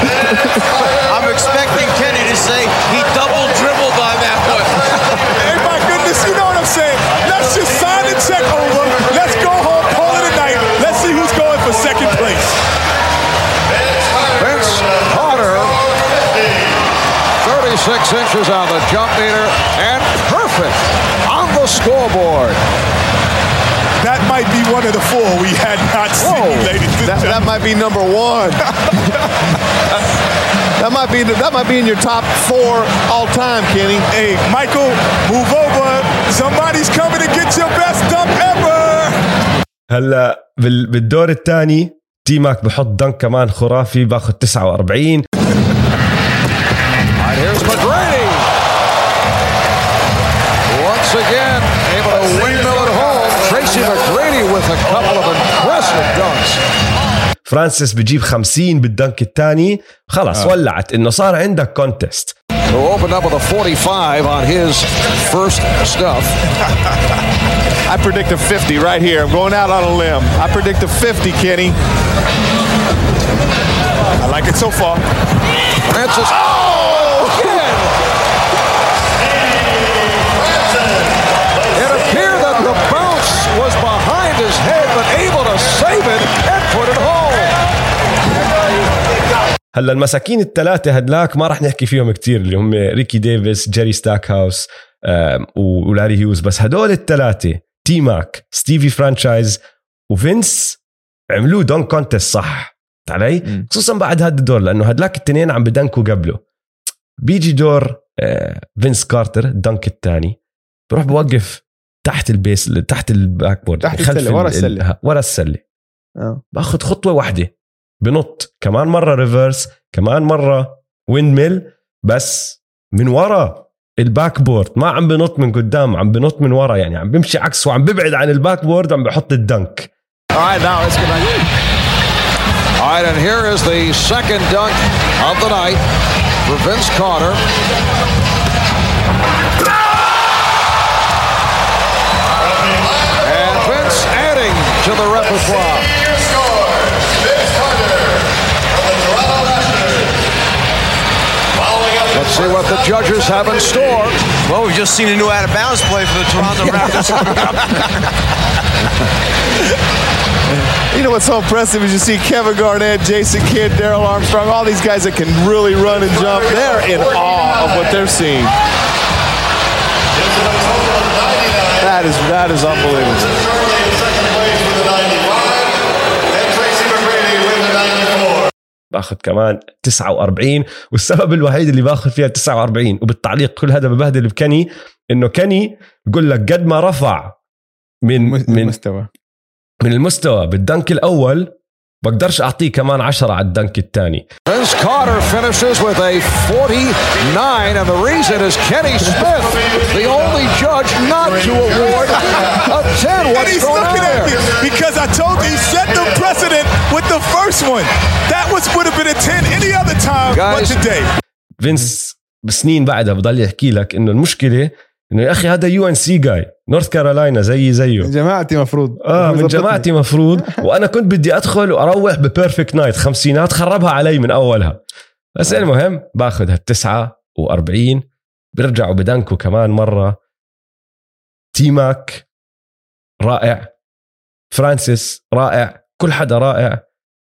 I'm expecting Kenny to say he double 36 inches on the jump meter and perfect on the scoreboard. That might be one of the four we had not seen, ladies and That, that gentlemen. might be number one. that might be that might be in your top four all time, Kenny. Hey, Michael, move over. Somebody's coming to get your best dunk ever. هلا بال- بالدور الثاني تي ماك بحط دنك كمان خرافي باخذ 49 فرانسيس بجيب 50 بالدنك الثاني خلص آه. ولعت انه صار عندك كونتست Who opened up with a 45 on his first stuff. I predict a 50 right here. I'm going out on a limb. I predict a 50, Kenny. I like it so far. Francis. Oh! هلا المساكين الثلاثه هدلاك ما راح نحكي فيهم كتير اللي هم ريكي ديفيس جيري ستاك هاوس ولاري هيوز بس هدول الثلاثه تي ماك ستيفي فرانشايز وفينس عملوه dunk contest صح علي؟ خصوصا بعد هذا الدور لأنه هدلاك التنين عم بدنكوا قبله. بيجي دور آه، فينس كارتر ال dunk الثاني بروح بوقف تحت ال base تحت ال backboard تحت خلف السلة، ورا ال- السلة. ال- ورا السلة. آه. باخذ خطوة واحدة. بنط كمان مرة reverse كمان مرة windmill بس من ورا ال backboard ما عم بنط من قدام عم بنط من ورا يعني عم بمشي عكس وعم ببعد عن ال backboard وعم بحط ال dunk All right, now let's get back. All right, and here is the second dunk of the night for Vince Carter. And Vince adding to the repertoire. See what the judges have in store. Well, we've just seen a new out of bounds play for the Toronto Raptors. You know what's so impressive is you see Kevin Garnett, Jason Kidd, Daryl Armstrong, all these guys that can really run and jump. They're in awe of what they're seeing. That is that is unbelievable. باخذ كمان 49 والسبب الوحيد اللي باخذ فيها 49 وبالتعليق كل هذا ببهدل بكني إنه كني بقول لك قد ما رفع من من المستوى. من المستوى بالدنك الأول بقدرش أعطيه كمان 10 على الدنك الثاني فينس بسنين بعدها بضل يحكي لك إنه المشكلة إنه يا أخي هذا UNC guy North Carolina زي زيه. جماعتي مفروض. آه من. جماعتي مفروض. وأنا كنت بدي أدخل وأروح ب perfect night خمسينات خربها علي من أولها. بس المهم باخذ هالتسعة و40 بيرجعوا بدنكو كمان مرة. تي ماك رائع. فرانسيس رائع. كل حدا رائع.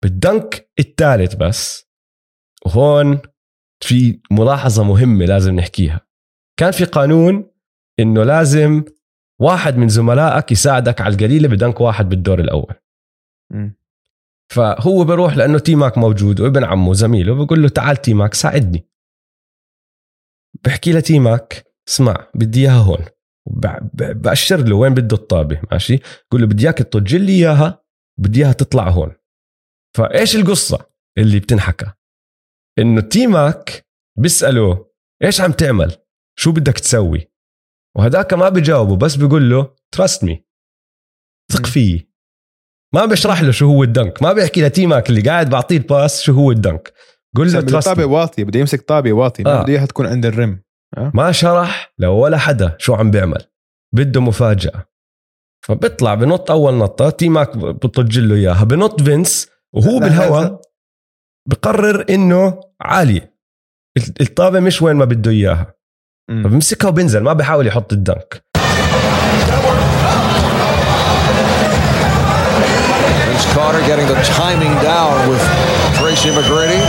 بال dunk الثالث بس. وهون في ملاحظة مهمة لازم نحكيها. كان في قانون إنه لازم واحد من زملائك يساعدك على القليلة ب dunk واحد بالدور الأول. فهو بروح لأنه تي ماك موجود وابن عمه زميله بقول له تعال تي ماك ساعدني. بحكي لتي ماك اسمع بدي إياها هون. بأشر له وين بده الطابة ماشي؟ بقول له بدي إياك تطج لي إياها بدي إياها تطلع هون. فإيش القصة اللي بتنحكى؟ إنه تي ماك بيسأله إيش عم تعمل؟ شو بدك تسوي؟ وهداك ما بجاوبه بس بيقول له trust me ثق فيي ما بشرح له شو هو ال dunk ما بيحكي لتي ماك اللي قاعد بعطيه ال pass شو هو ال dunk. قول له trust طابه. واطيه بده يمسك طابه واطيه آه. بده إياها تكون عند ال rim. ما شرح لولا حدا شو عم بيعمل. بده مفاجأة. فبيطلع بنط أول نطة تي ماك بطج له إياها بنط فينس وهو بالهواء بقرر إنه عالية الطابة مش وين ما بده إياها. فبمسكها وبنزل ما بحاول يحط ال dunk Vince Carter getting the timing down with Tracy McGrady.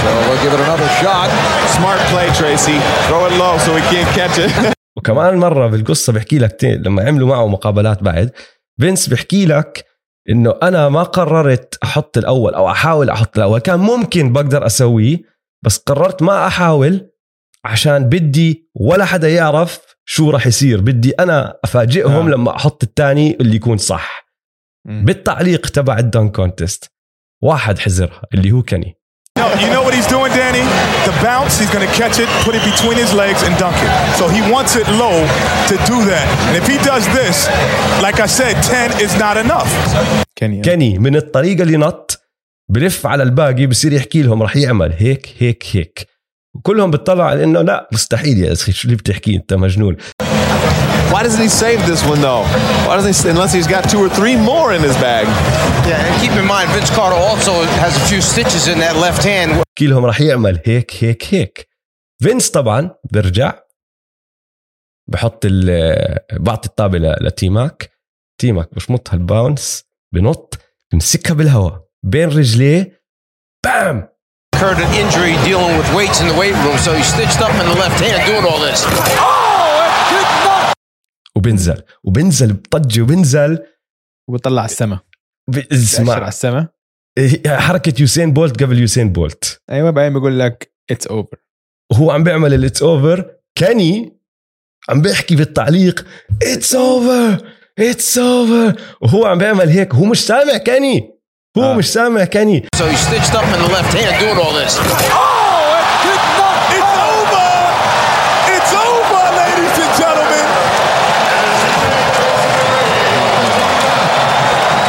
So they'll give it another shot. Smart play, Tracy. Throw it low so he can't catch it. وكمان مرة بالقصة بحكي لك لما عملوا معه مقابلات بعد فينس بحكي لك إنه أنا ما قررت أحط الأول أو أحاول أحط الأول. كان ممكن بقدر أسويه بس قررت ما أحاول عشان بدي ولا حدا يعرف شو راح يصير. بدي أنا أفاجئهم آه. لما أحط الثاني اللي يكون صح. بالتعليق تبع ال dunk contest واحد حزرها اللي هو كني. No, you know what he's doing, Danny? The bounce, he's going to catch it, put it between his legs, and dunk it. So he wants it low to do that. And if he does this, like I said, 10 is not enough. كني كني من الطريقه اللي نط بلف على الباقي بصير يحكي لهم راح يعمل هيك هيك هيك وكلهم بيطلعوا على انه لا مستحيل يا اخي شو اللي بتحكي انت مجنون Why doesn't he save this one though? Why doesn't he, unless he's got two or three more in his bag? Yeah, and keep in mind, Vince Carter also has a few stitches in that left hand. بحكي لهم راح يعمل هيك هيك هيك فينس طبعا برجع بحط ال- بعطي الطابه ل- لتيماك تيماك بشمطها الباونس بنط بمسكها بالهواء بين رجليه بام Incurred an injury dealing with weights in the weight room, so he stitched up in the left hand doing all this. وبنزل وبنزل بطج وبنزل. وبطلع على السما. بأشر على اسمع. السما. حركة يوسين بولت قبل يوسين بولت أيوه بعدين بيقول لك it's over وهو عم بيعمل ال it's over كاني عم بيحكي بالتعليق it's over it's over وهو عم بيعمل هيك. هو مش سامع كاني. هو آه. مش سامع كاني. So he switched up in the left hand doing all this.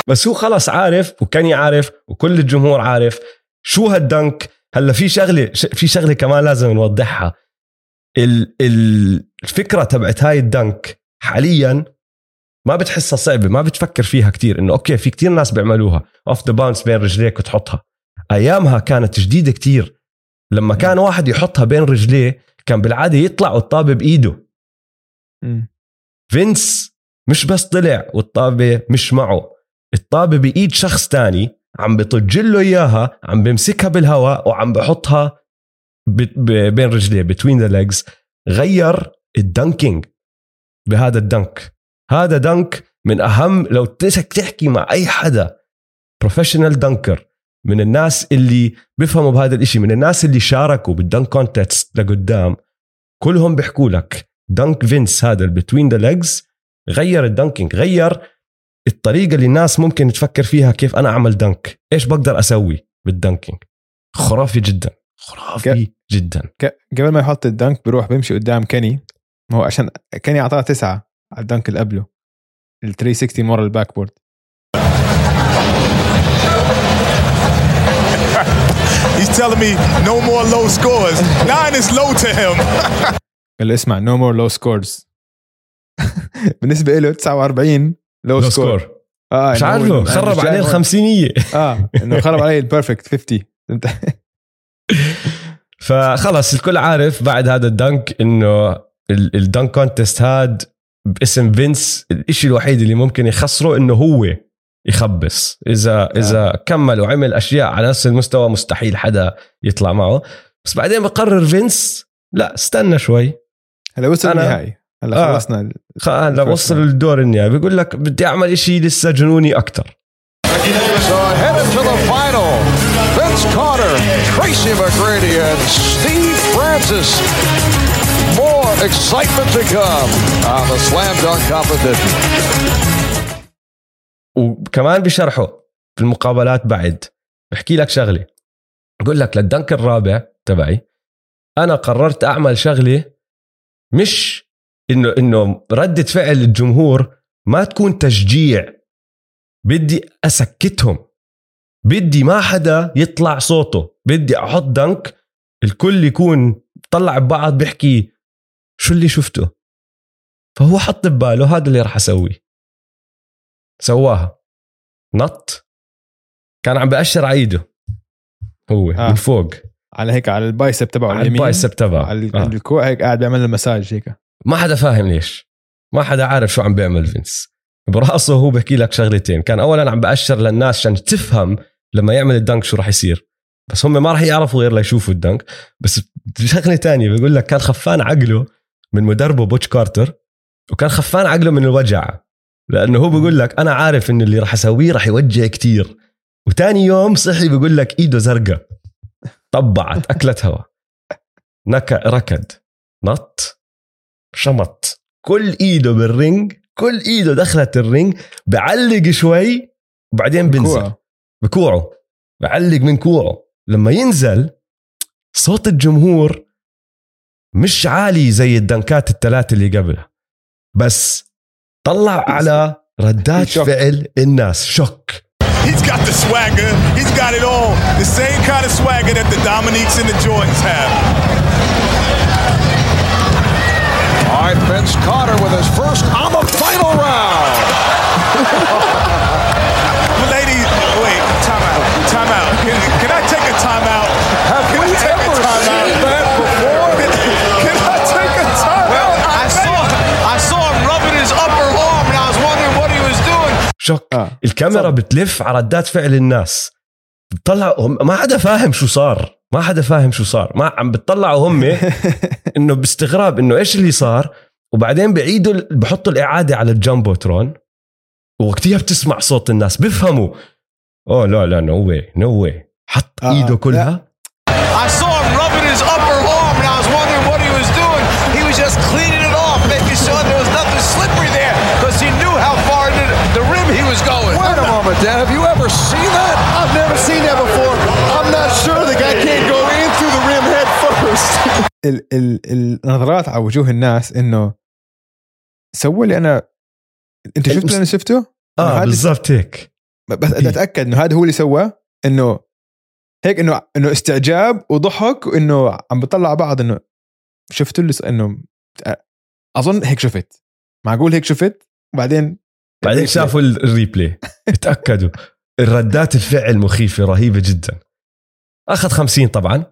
بس هو خلص عارف وكاني عارف وكل الجمهور عارف. شو هال dunk؟ هلا في شغلة في شغلة كمان لازم نوضحها. ال- ال- الفكرة تبعت هاي ال dunk حاليا ما بتحسها صعبة ما بتفكر فيها كتير إنه okay في كتير ناس بيعملوها. off the bounce بين رجليك وتحطها. أيامها كانت جديدة كتير. لما كان واحد يحطها بين رجليه كان بالعادة يطلع والطابة بإيده. فينس مش بس طلع والطابة مش معه. الطابة بإيد شخص تاني عم بطج له إياها عم بمسكها بالهواء وعم بحطها بين رجليه between the legs غير ال dunking بهذا ال dunk. هذا dunk من أهم لو بدك تحكي مع أي حدا professional dunker من الناس اللي بيفهموا بهذا الإشي من الناس اللي شاركوا بال dunk contest لقدام كلهم بيحكوا لك dunk فينس هذا ال between the legs غير ال dunking غير الطريقة اللي الناس ممكن تفكر فيها كيف أنا أعمل dunk إيش بقدر أسوي بال dunking؟ خرافي جدا خرافي جدا. ك- قبل ما يحط ال dunk بيروح بيمشي قدام كني ما هو عشان كني أعطاه تسعة على ال dunk اللي قبله ال 360 ورا ال backboard He's telling me no more low scores. Nine is low to him. قال له اسمع no more low scores بالنسبة له 49 low score. score. آه مش عارفه خرب عليه. الخمسينية. آه إنه خرب عليه ال perfect 50 فهمت؟ فخلص الكل عارف بعد هذا ال dunk إنه ال- ال dunk contest هاد باسم فينس الإشي الوحيد اللي ممكن يخسره إنه هو يخبص. إذا إذا كمل وعمل أشياء على نفس المستوى مستحيل حدا يطلع معه. بس بعدين بقرر فينس لا استنى شوي. هلا وصل النهائي. هلا آه. خلصنا هلا وصل الدور النهائي بيقول لك بدي أعمل إشي لسه جنوني أكثر. وكمان بشرحه في المقابلات بعد بحكي لك شغلة بقول لك للدنك الرابع تبعي أنا قررت أعمل شغلة مش إنه إنه رده فعل الجمهور ما تكون تشجيع. بدي أسكتهم. بدي ما حدا يطلع صوته. بدي أحط دنك. الكل يكون طلع ببعض بيحكي شو اللي شفته؟ فهو حط بباله هذا اللي راح أسويه. سواها. نط. كان عم بأشر على ايده هو آه. من فوق. على هيك على ال bicep تبعه على اليمين. ال bicep تبعه. على. آه. الكوع هيك قاعد بيعمل له مساج هيك. ما حدا فاهم ليش. ما حدا عارف شو عم بيعمل فينس. براسه هو بحكي لك شغلتين. كان اولا عم بأشر للناس عشان تفهم لما يعمل ال dunk شو راح يصير. بس هم ما راح يعرفوا غير ليشوفوا ال dunk. بس شغلة تانية بيقول لك كان خفان عقله من مدربه بوتش كارتر وكان خفان عقله من الوجع. لأنه هو بيقول لك أنا عارف إنه اللي راح أسويه راح يوجع كتير. وتاني يوم صحي بيقول لك إيده زرقاء. طبعا أكلت هوا. نكا ركض. نط. شمط كل إيده بال ring كل إيده دخلت ال ring بعلق شوي وبعدين بنزل بكوعه. بكوعه بعلق من كوعه لما ينزل صوت الجمهور مش عالي زي الدنكات الثلاثة اللي قبلها بس طلع على ردات فعل الناس شوك He's got the swagger. He's got it all. The same kind of swagger that the Dominiques and the Jordans have. All right, Vince Carter with his first on the final round. Ladies, wait, time out. Time out. Can, can I take a time out? Have can we I take ever a time seen out? that before? Can, can I take a time Well, out? I saw I saw him rubbing his upper arm, and I was wondering what he was doing. شوك آه. الكاميرا بتلف على ردات فعل الناس بتطلع هم ما حدا فاهم شو صار ما حدا فاهم شو صار ما عم بتطلعوا هم انه باستغراب انه إيش اللي صار وبعدين بعيدوا بحطوا الاعاده على الجامبوترون وقتها بتسمع صوت الناس بيفهموا اوه لا لا نو واي نو واي حط آه، ايده. كلها I saw him rubbing his upper arm, and I was wondering what he was doing. He was just cleaning it off, making sure there was nothing slippery there, because he knew how far into the rim he was going. Wait a moment, Dan. Have you ever seen that? I've never seen that before. ال ال النظرات على وجوه الناس إنه سووا لي أنا أنت شفت اللي أنا شفته؟ آه بالضبط هيك. بس بدي أتأكد إنه هذا هو اللي سواه إنه هيك إنه إنه استعجاب وضحك وإنه عم بطلع بعض إنه شفتوا اللي س- إنه أظن هيك شفت. معقول هيك شفت؟ وبعدين بعدين شافوا ال- الريبلاي. اتاكدوا الردات الفعل مخيفة رهيبة جدا. أخذ 50 طبعا.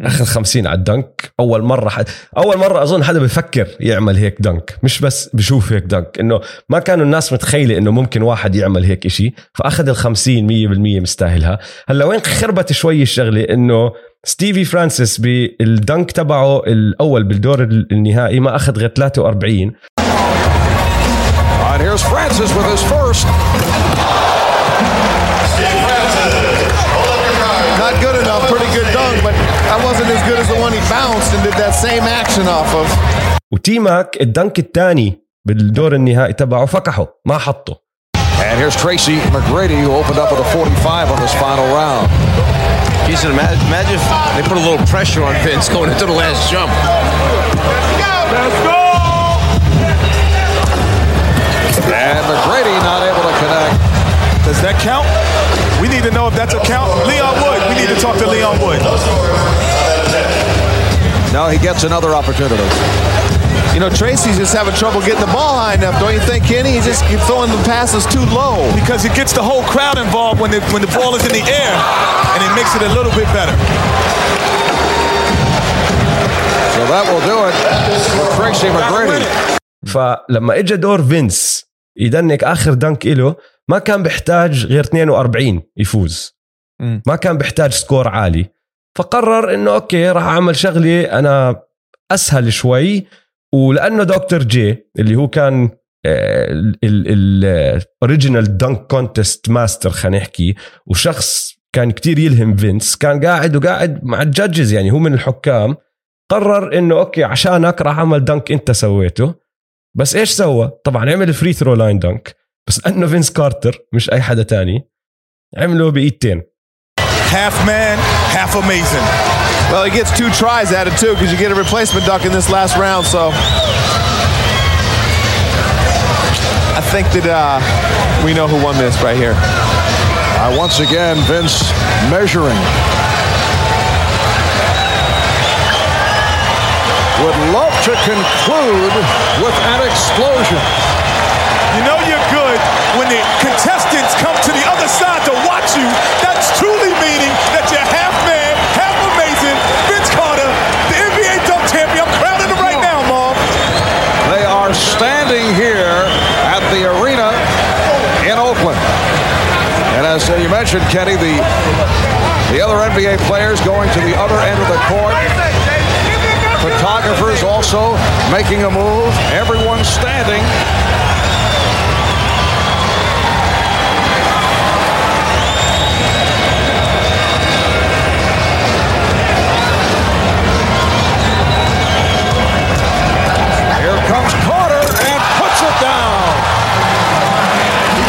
اخذ 50 على الدنك. أول مرة حد أول مرة أظن حدا بفكر يعمل هيك dunk. مش بس بشوف هيك dunk. إنه ما كانوا الناس متخيلة إنه ممكن واحد يعمل هيك إشي. فأخذ ال 50 100% مستاهلها. هلأ وين خربت شوي الشغلة إنه ستيفي فرانسيس بال dunk تبعه الأول بالدور النهائي ما أخذ غير 43 All right, here's Francis with his first. Not good enough. Pretty good dunk, but that wasn't as good as the one he bounced and did that same action off of. وتي ماك الدنك الثاني بالدور النهائي تبعه فكحه ما حطه And here's Tracy McGrady, who opened up with a 45 on this final round. Jason, imagine, imagine if they put a little pressure on Vince going into the last jump. Let's go! And McGrady not able to connect. Does that count? We need to know if that's a count. Leon Wood. We need to talk to Leon Wood. Now he gets another opportunity. You know, Tracy's just having trouble getting the ball high enough, don't you think, Kenny? He's just throwing the passes too low. Because it gets the whole crowd involved when the, when the ball is in the air, and it makes it a little bit better. So that will do it for Tracy McGrady. فلما اجى دور فينس يدنك اخر دنك له ما كان بيحتاج غير 42 يفوز. ما كان بيحتاج score عالي فقرر إنه okay راح أعمل شغله أنا أسهل شوي ولأنه دكتور جي اللي هو كان ال original dunk contest master خلينا نحكي وشخص كان كتير يلهم فينس كان قاعد وقاعد مع ال judges يعني هو من الحكام قرر إنه okay عشانك راح أعمل dunk أنت سويته بس إيش سوى؟ طبعا عمل فري ثرو لاين دنك بس لانه فينس كارتر مش اي حدا تاني عمله بايدتين Half man, half amazing. Well, he gets two tries at it too because you get a replacement dunk in this last round. So I think that uh, we know who won this right here. Uh, once again, Vince measuring. Would love to conclude with an explosion. You know you're good when the contestants come to the other side to watch you. That's truly meaning that you're half man, half amazing. Vince Carter, the NBA dunk champion. I'm crowning him right now, Mom. They are standing here at the arena in Oakland. And as you mentioned, Kenny, the the other NBA players going to the other end of the court. Photographers also making a move. Everyone standing.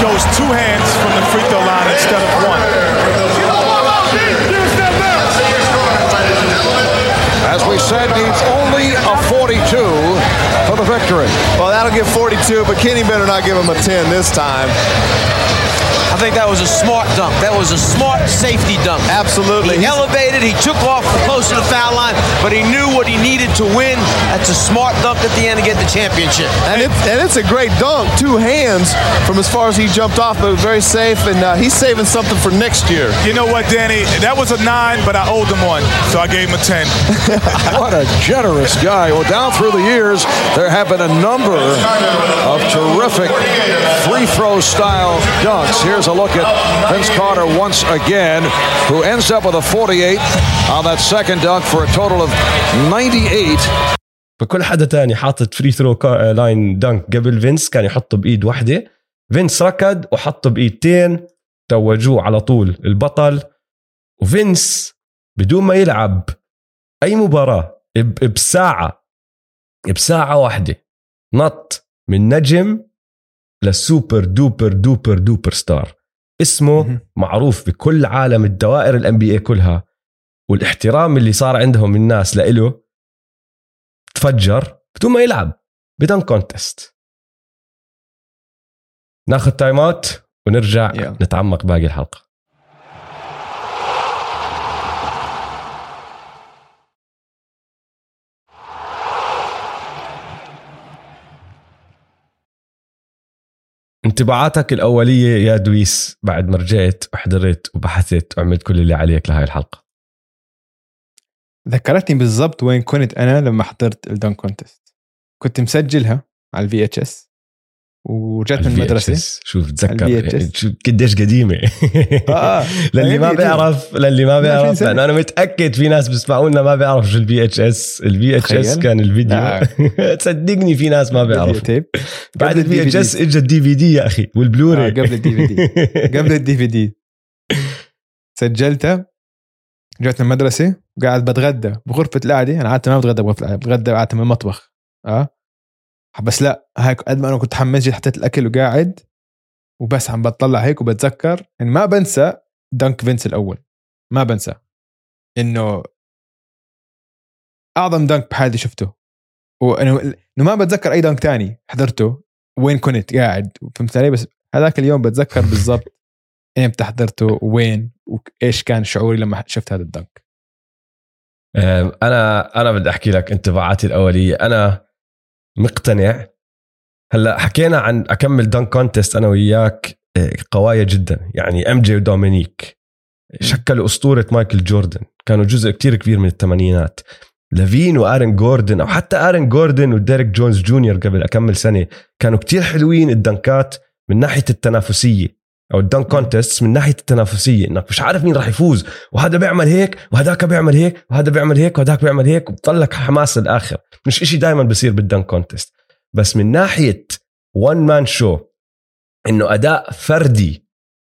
Goes two hands from the free throw line instead of one. As we said, needs only a 42 for the victory. Well, that'll give 42, but Kenny better not give him a 10 this time. I think that was a smart dunk. That was a smart safety dunk. Absolutely. He elevated, he took off close to the foul line, but he knew what he needed to win. That's a smart dunk at the end to get the championship. And, it, and it's a great dunk, two hands from as far as he jumped off, but very safe, and uh, he's saving something for next year. You know what, Danny? That was a nine, but I owed him one, so I gave him a ten. what a generous guy. Well, down through the years, there have been a number of terrific free throw style dunks. Here's a look at Vince Carter once again, who ends up with a 48 on that second dunk for a total of 98. فكل حدا تاني حاطط free throw line dunk قبل فينس كان يحطه بإيد واحدة فينس ركض وحطه بإيدتين توجوه على طول البطل وفينس بدون ما يلعب أي مباراة بساعة بساعة واحدة نط من نجم ل super duper duper duper star. اسمه معروف بكل عالم الدوائر ال NBA كلها. والاحترام اللي صار عندهم الناس لإله تفجر بدون ما يلعب ب dunk contest ناخذ time out ونرجع يلا. نتعمق باقي الحلقة. انطباعاتك الأولية يا دويس بعد ما رجعت وحضرت وبحثت وعملت كل اللي عليك لهاي الحلقة. ذكرتني بالضبط وين كنت أنا لما حضرت ال dunk contest كنت مسجلها على ال VHS ورجعت من ال المدرسة. شوف تذكر قديش قديمة. آه. للي ما يعني بيعرف للي ما 20 بيعرف سنة. لأنه أنا متأكد في ناس بيسمعونا ما بيعرف شو ال VHS ال VHS. كان الفيديو. لا. تصدقني في ناس ما بيعرفوا. بعد ال VHS. اجى ال DVD يا أخي والبلوري آه، قبل ال DVD قبل ال DVD سجلتها رجعت من المدرسة وقاعد بتغدى. بغرفة القعدة أنا عاده ما بتغدى بغرفة القعدة بتغدى عاده من المطبخ. آه؟ بس لا هيك قد ما أنا كنت حماس جيت حطيت الأكل وقاعد وبس عم بطلع هيك وبتذكر. يعني ما بنسى dunk فينس الأول. ما بنسى إنه أعظم dunk بحياتي شفته. وإنه إنه ما بتذكر أي dunk تاني حضرته وين كنت قاعد. فهمت علي؟ بس هذاك اليوم بتذكر بالضبط إمتى حضرته وين وإيش كان شعوري لما شفت هذا ال dunk أم، أنا أنا بدي أحكي لك انطباعاتي الأولية. أنا مقتنع. هلأ حكينا عن أكمل dunk contest أنا وياك إيه، قوايا جدا. يعني MJ ودومينيك شكلوا أسطورة مايكل جوردن. كانوا جزء كتير كبير من الثمانينات لافين وآرون جوردن أو حتى آرون جوردن وديريك جونز جونيور قبل أكمل سنة كانوا كتير حلوين ال dunkات من ناحية التنافسية. أو ال dunk contest من ناحية التنافسية إنك مش عارف مين راح يفوز. وهذا بيعمل هيك وهذاك بيعمل هيك وهذا بيعمل هيك وهذاك بيعمل هيك وبتضلك حماس للآخر. مش إشي دائما بصير بال dunk contest بس من ناحية one man show إنه أداء فردي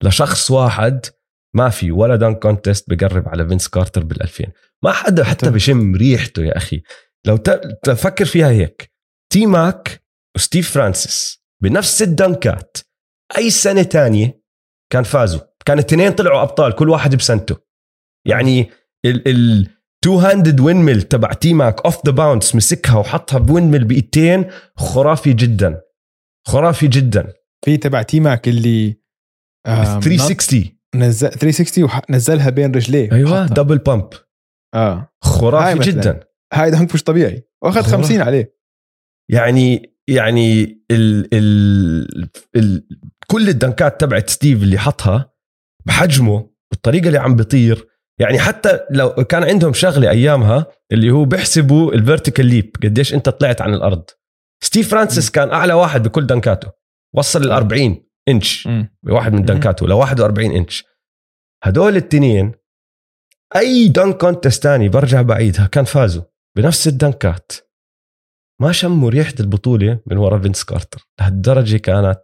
لشخص واحد ما في ولا dunk contest بقرب على فينس كارتر بال2000 ما حدا حتى بشم ريحته يا أخي. لو تفكر فيها هيك. تي ماك وستيف فرانسيس بنفس ال dunkات أي سنة تانية كان فازوا. كان الاثنين طلعوا أبطال كل واحد بسنته. يعني ال ال two-handed windmill تبع تي ماك off the bounce مسكها وحطها ب windmill بإيدتين خرافي جدا. خرافي جدا. في تبع تي ماك اللي آم، 360 نزل 360 ونزلها بين رجليه. أيوه double pump آه. هاي خرافي مثلاً. جدا. هاي dunk مش طبيعي. واخذ خرافي. 50 عليه. يعني يعني ال ال ال كل ال dunkات تبعت ستيف اللي حطها بحجمه بالطريقة اللي عم بيطير يعني حتى لو كان عندهم شغلة أيامها اللي هو بيحسبوا ال vertical leap قديش أنت طلعت عن الأرض. ستيف فرانسيس كان أعلى واحد بكل dunkاته. وصل ال 40 إنش. بواحد من dunkاته ل 41 إنش. هدول التنين أي dunk contest تاني برجع بعيدها كان فازوا بنفس ال dunkات. ما شموا ريحة البطولة من ورا فينس كارتر. لهالدرجة كانت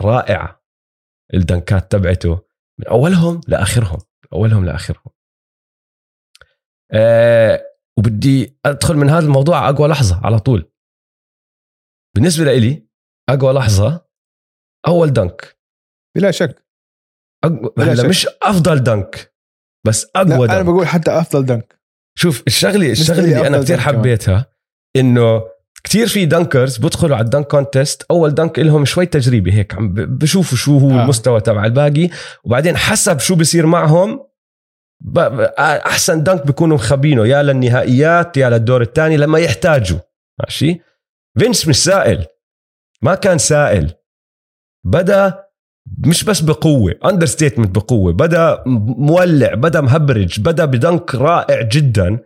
رائعه ال dunkات تبعته من أولهم لآخرهم أولهم لآخرهم. أه وبدي أدخل من هذا الموضوع أقوى لحظة على طول. بالنسبة لإلي أقوى لحظة أول dunk. بلا شك. أقوى بلا هلا شك. مش أفضل dunk بس أقوى لا أنا dunk. بقول حتى أفضل dunk. شوف الشغله الشغلة لي اللي أنا كثير dunk. حبيتها إنه كثير في dunkers بدخلوا على ال dunk contest أول dunk لهم شوي تجريبه هيك عم بشوفوا شو هو آه. المستوى تبع الباقي. وبعدين حسب شو بصير معهم أحسن dunk بيكونوا مخبينه يا للنهائيات يا للدور الثاني لما يحتاجوا. ماشي؟ فينس مش سائل. ما كان سائل. بدا مش بس بقوة understatement بقوة بدا مولع بدا مهبرج بدا ب dunk رائع جدا.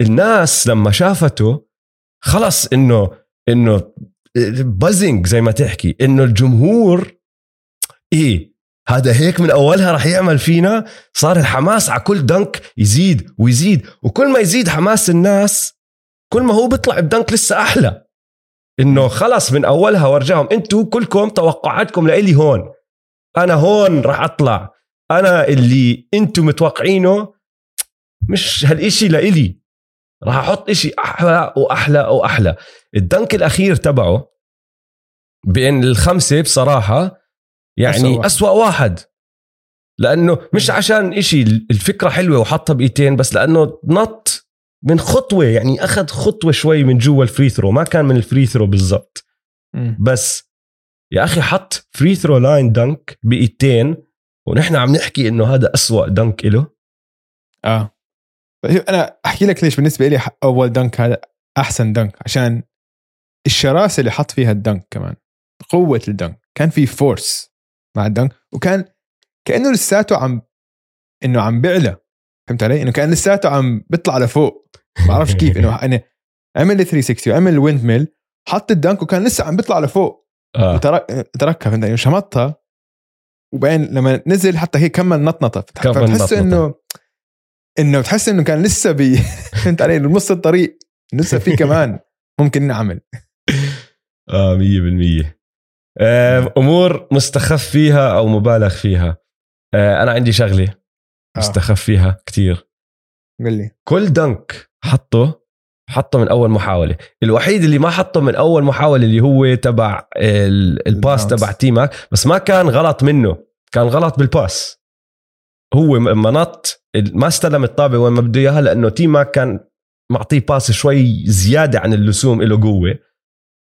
الناس لما شافته خلص إنه إنه بازنج زي ما تحكي إنه الجمهور إيه هذا هيك من أولها رح يعمل فينا صار الحماس على كل دنك يزيد ويزيد وكل ما يزيد حماس الناس كل ما هو بيطلع بدنك لسه أحلى. إنه خلص من أولها ورجاهم أنتم كلكم توقعاتكم لإلي هون. أنا هون راح أطلع. أنا اللي أنتم متوقعينه مش هالإشي لإلي. راح أحط إشي أحلى وأحلى وأحلى. ال dunk الأخير تبعه بين الخمسة بصراحة يعني أسوأ واحد. أسوأ واحد. لأنه مش عشان إشي الفكرة حلوة وحطها بإيدين بس لأنه نط من خطوة يعني أخذ خطوة شوي من جوا ال free throw ما كان من ال free throw بالضبط. بس يا أخي حط free throw line dunk بايدتين ونحن عم نحكي إنه هذا أسوأ dunk له آه. أنا أحكي لك ليش بالنسبة لي أول dunk هذا أحسن dunk عشان الشراسة اللي حط فيها ال dunk كمان قوة ال dunk كان في force مع ال dunk وكان كأنه لساته عم إنه عم بيعلى فهمت علي؟ إنه كأن لساته عم بيطلع لفوق ما بعرفش كيف إنه أنا عمل 360 وعمل windmill حط ال dunk وكان لسه عم بيطلع لفوق آه. تركها فهمت علي؟ شمطها وبعدين لما نزل حتى هي كمل نطنطة نطنطة. إنه إنه بتحس إنه كان لسه بي فهمت علي؟ نص الطريق لسه في كمان ممكن نعمل. آه 100% آه، أمور مستخف فيها أو مبالغ فيها. آه، أنا عندي شغلة مستخف فيها كتير. قل لي. كل dunk حطه حطه من أول محاولة. الوحيد اللي ما حطه من أول محاولة اللي هو تبع ال- ال pass. تبع تيماك بس ما كان غلط منه. كان غلط بال pass هو لما نط ما استلم الطابة وين ما بده إياها لأنه تيماك كان معطيه pass شوي زيادة عن اللزوم له قوة.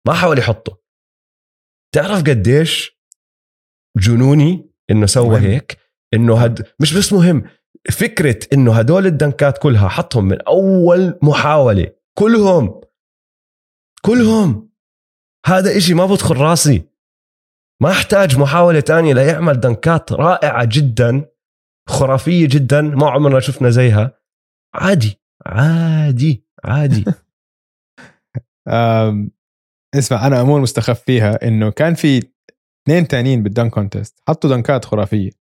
ما حاول يحطه. تعرف قديش جنوني إنه سوى مهم. هيك؟ إنه هد مش بس مهم فكرة إنه هدول الدنكات كلها حطهم من أول محاولة. كلهم. كلهم. هذا إشي ما بدخل راسي. ما أحتاج محاولة تانية ليعمل دنكات رائعة جدا. خرافية جدا ما عمرنا شفنا زيها. عادي عادي عادي. اسمع أنا امور مستخف فيها إنه كان في اثنين تانيين بال dunk contest حطوا دنكات خرافية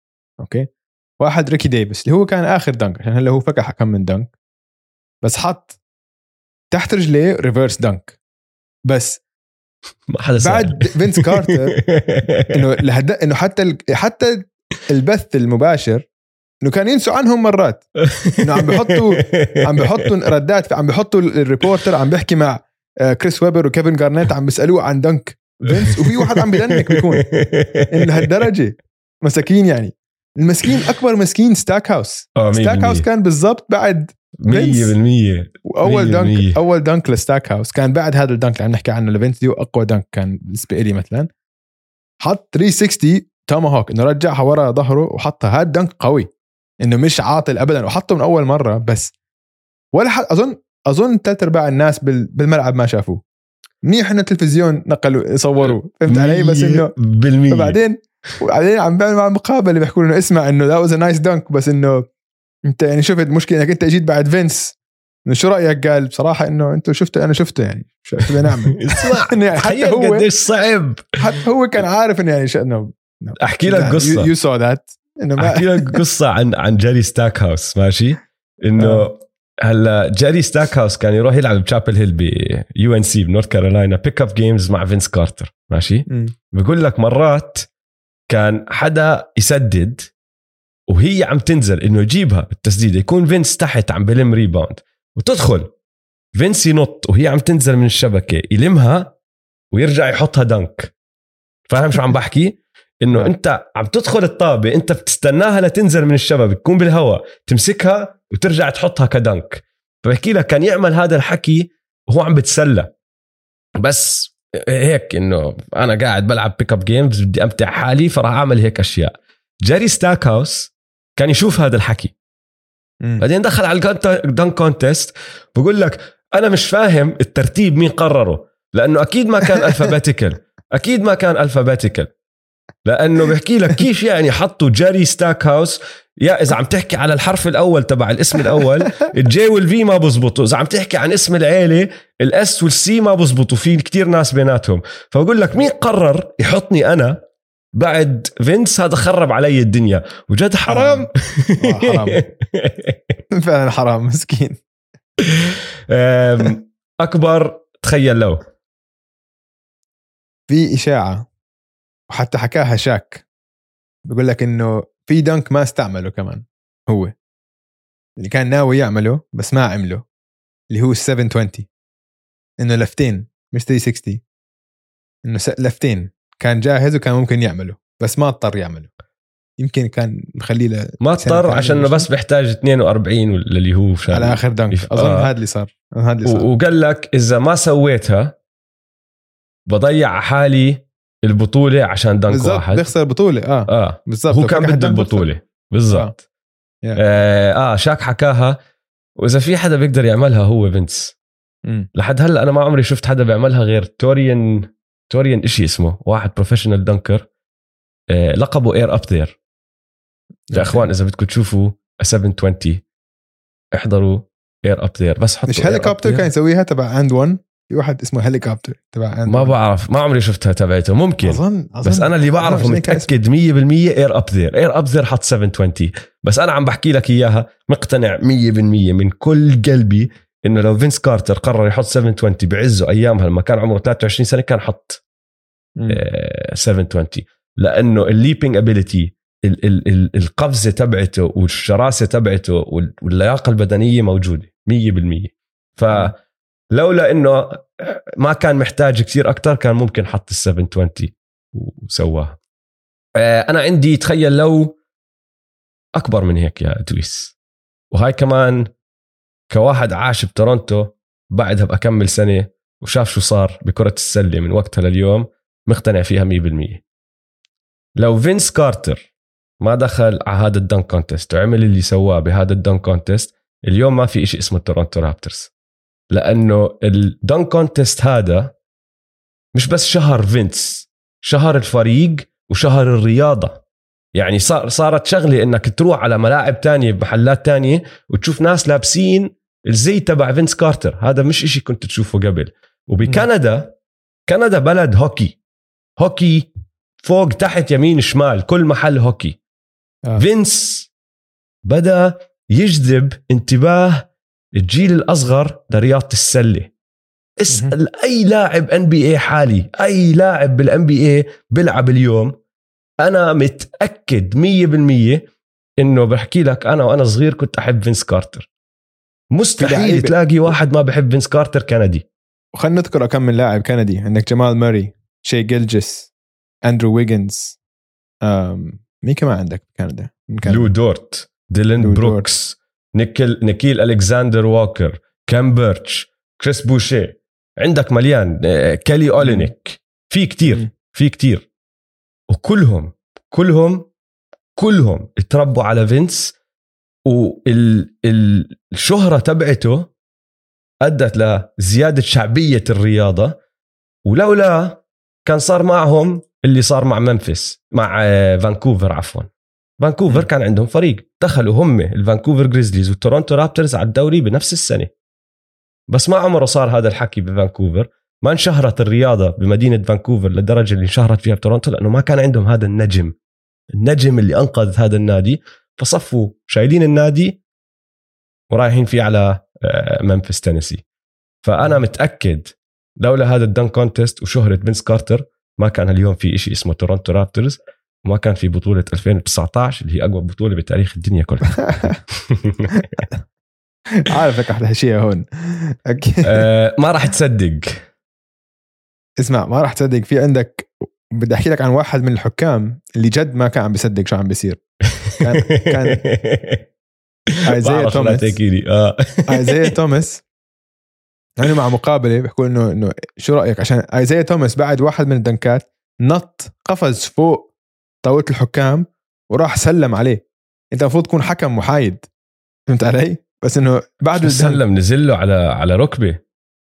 أوكي؟ واحد ريكي ديفيس اللي هو كان آخر dunk عشان هلأ هو فكح كم من dunk بس حط تحت رجليه reverse dunk بس ما حدا بعد فينس كارتر إنه لهد... إنه حتى ال... حتى البث المباشر إنه كان ينسوا عنهم مرات. إنه عم بحطوا عم بحطوا ردات عم بحطوا ال reporter عم بيحكي مع آه، كريس ويبر وكيفن جارنيت عم بيسألوه عن dunk. فينس وفي واحد عم بيدنك بيكون. انه لهالدرجة. مساكين يعني. المسكين أكبر مسكين ستاك هاوس. آه، ستاك. هاوس كان بالضبط بعد 100% واول dunk. أول dunk لستاك هاوس. كان بعد هذا ال dunk اللي عم نحكي عنه لفينس دي أقوى dunk كان بالنسبة لي مثلا. حط 360 tomahawk إنه رجعها ورا ظهره وحطها. هذا dunk قوي. إنه مش عاطل ابدا وحطه من أول مرة بس ولا حد أظن أظن ثلاث أرباع الناس بال- بالملعب ما شافوه. منيح إنه التلفزيون نقلوا صوروا فهمت علي؟ بس إنه بالمية. فبعدين وبعدين عم بعملوا معه مقابله بيحكوا إنه اسمع إنه that was nice dunk بس إنه أنت يعني شفت مشكله إنك أنت اجيت بعد فينس. إنه شو رأيك؟ قال بصراحة إنه أنتم شفته أنا شفته يعني. شو بدنا نعمل. اسمع يعني حتى هو قديش صعب. حتى هو كان عارف إنه يعني شو إنه أحكي لك قصة. you saw that إنه ما أحكي لك قصة عن عن جيري ستاك هاوس ماشي إنه آه. هلا جيري ستاك هاوس كان يروح يلعب بشابل هيل ب UNC بنورث كارولاينا pickup games مع فينس كارتر ماشي. بقول لك مرات كان حدا يسدد وهي عم تنزل إنه يجيبها بالتسديده يكون فينس تحت عم بلم rebound وتدخل فينس ينط وهي عم تنزل من الشبكة يلمها ويرجع يحطها dunk فاهم شو عم بحكي؟ إنه أنت عم تدخل الطابة أنت بتستناها لتنزل من الشبكه تكون بالهواء تمسكها وترجع تحطها ك dunk فبحكي لك كان يعمل هذا الحكي وهو عم بتسلى. بس هيك إنه أنا قاعد بلعب pickup games بدي أمتع حالي فراح أعمل هيك أشياء. جيري ستاك هاوس كان يشوف هذا الحكي. بعدين دخل على ال dunk contest بقول لك أنا مش فاهم الترتيب مين قرره لأنه أكيد ما كان alphabetical أكيد ما كان alphabetical لأنه بحكي لك كيف يعني حطوا جيري ستاك هاوس يا إذا عم تحكي على الحرف الأول تبع الاسم الأول ال G وال V ما بزبطوا. إذا عم تحكي عن اسم العيلة ال S وال C ما بزبطوا. في كتير ناس بيناتهم. فبقول لك مين قرر يحطني أنا بعد فينس هذا خرب علي الدنيا. وجد حرام. حرام. فعلا حرام مسكين. أكبر تخيل لو. في إشاعة. وحتى حكاها شاك. بقول لك إنه في دنك ما استعمله كمان هو. اللي كان ناوي يعمله بس ما عمله اللي هو ال 720 إنه لفتين مش 360 إنه لفتين. كان جاهز وكان ممكن يعمله بس ما اضطر يعمله. يمكن كان مخليه ل- ما اضطر عشان انه بس بيحتاج 42 اللي هو على آخر دنك. يف- أظن آه. هذا اللي صار. هذا اللي صار. وقال لك إذا ما سويتها بضيع حالي البطولة عشان dunk بالضبط واحد. بيخسر البطولة آه. آه بالضبط هو كان بده البطولة. بالضبط. يا. آه, آه شاك حكاها. وإذا في حدا بيقدر يعملها هو فينس. مم. لحد هلأ أنا ما عمري شفت حدا بيعملها غير توريان توريان إشي اسمه واحد professional dunker آه لقبه Air Up There يا إخوان إذا بدكم تشوفوا 720 احضروا Air Up There بس حطوا مش هليكوبتر. كان يسويها تبع And 1 في واحد اسمه هليكوبتر تبع ما بعرف ما عمري شفتها تبعته ممكن. اظن أظن بس أنا اللي بعرفه أظن متأكد 100% Air Up There Air Up There حط 720 بس أنا عم بحكي لك إياها مقتنع 100% من كل قلبي إنه لو فينس كارتر قرر يحط 720 بعزه أيامها لما كان عمره 23 سنة كان حط. آه، 720 لأنه ال leaping ability القفزة تبعته والشراسة تبعته وال- واللياقة البدنية موجودة 100% فلولا إنه ما كان محتاج كثير أكثر كان ممكن حط ال 720 وسواها. آه، أنا عندي تخيل لو أكبر من هيك يا دويس وهاي كمان كواحد عاش بتورونتو بعدها بأكمل سنة وشاف شو صار بكرة السلة من وقتها لليوم مقتنع فيها 100% لو فينس كارتر ما دخل على هذا ال dunk contest وعمل اللي سواه بهذا ال dunk contest اليوم ما في إشي اسمه تورونتو رابترز. لأنه ال dunk contest هذا مش بس شهر فينس شهر الفريق وشهر الرياضة. يعني صار صارت شغلة إنك تروح على ملاعب تانية بمحلات تانية وتشوف ناس لابسين الزي تبع فينس كارتر هذا مش إشي كنت تشوفه قبل. وبكندا كندا بلد هوكي. هوكي فوق تحت يمين شمال كل محل هوكي. آه. فينس بدأ يجذب انتباه الجيل الأصغر لرياضة السلة. اسال أي لاعب NBA حالي أي لاعب بال NBA بيلعب اليوم أنا متأكد 100% إنه بحكي لك أنا وأنا صغير كنت أحب فينس كارتر. مستحيل تلاقي واحد ما بحب فينس كارتر كندي. وخلينا نذكر كم من لاعب كندي عندك جمال موراي شاي جيلجس أندرو ويجنز مين كمان عندك بكندا؟ لو دورت ديلين لو بروكس نيكل نيكيل الكساندر ووكر كام بيرتش كريس بوشي عندك مليان آه، كيلي أولينيك. في كتير في كتير. وكلهم كلهم كلهم اتربوا على فينس والشهرة تبعته أدت لزيادة شعبية الرياضة. ولولا كان صار معهم اللي صار مع ممفيس مع آه، فانكوفر عفوا. فانكوفر كان عندهم فريق. دخلوا هم الفانكوفر جريزليز والتورونتو رابترز على الدوري بنفس السنة. بس ما عمره صار هذا الحكي بفانكوفر. ما انشهرت الرياضة بمدينة فانكوفر للدرجة اللي انشهرت فيها بتورونتو لأنه ما كان عندهم هذا النجم. النجم اللي أنقذ هذا النادي. فصفوا شايلين النادي ورايحين فيه على آه، ممفيس تينيسي فأنا متأكد لولا هذا ال dunk contest وشهرة فينس كارتر ما كان اليوم في شيء اسمه تورونتو رابترز. وما كان في بطولة 2019 اللي هي أقوى بطولة بتاريخ الدنيا كلها. عارفك أحلى شيء هون. آه، ما راح تصدق. اسمع ما راح تصدق. في عندك بدي أحكي لك عن واحد من الحكام اللي جد ما كان عم بيصدق شو عم بيصير. كان كان ايزايا توماس. آه. ايزايا توماس. كانوا مع مقابلة بيحكوا انه إنه شو رأيك؟ عشان ايزايا توماس بعد واحد من الدنكات نط قفز فوق طاوله الحكام وراح سلم عليه. انت المفروض تكون حكم محايد فهمت علي؟ بس إنه بعد سلم؟ نزل له على على ركبة.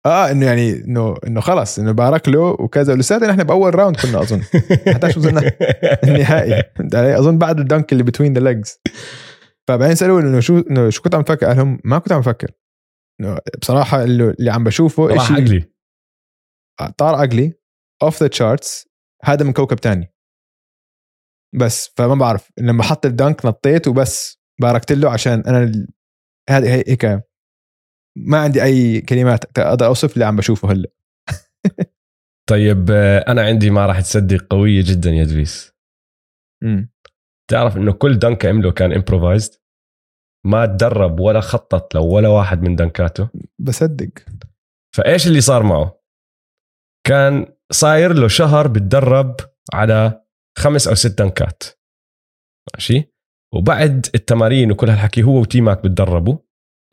آه إنه يعني انه إنه خلص إنه بارك له وكذا. ولساتنا إحنا بأول round كنا أظن. حتى شو وصلنا النهائي. فهمت علي؟ أظن بعد ال dunk اللي between the legs فبعدين سالوه إنه شو إنه شو كنت عم تفكر؟ قال لهم ما كنت عم بفكر إنه بصراحة اللي, اللي عم بشوفه شيء عقلي. طار عقلي off the charts هذا من كوكب تاني. بس فما بعرف. لما حط ال dunk نطيت وبس باركت له عشان أنا هذه هي- هيك ما عندي أي كلمات أقدر أوصف اللي عم بشوفه هلأ. طيب أنا عندي ما راح تصدق قوية جدا يا دويس. امم تعرف إنه كل dunk عمله كان improvised ما تدرب ولا خطط لو ولا واحد من دنكاته. بصدق. فإيش اللي صار معه؟ كان صاير له شهر بتدرب على خمس أو ست دنكات ماشي؟ وبعد التمارين وكل هالحكي هو وتيماك بتدربوا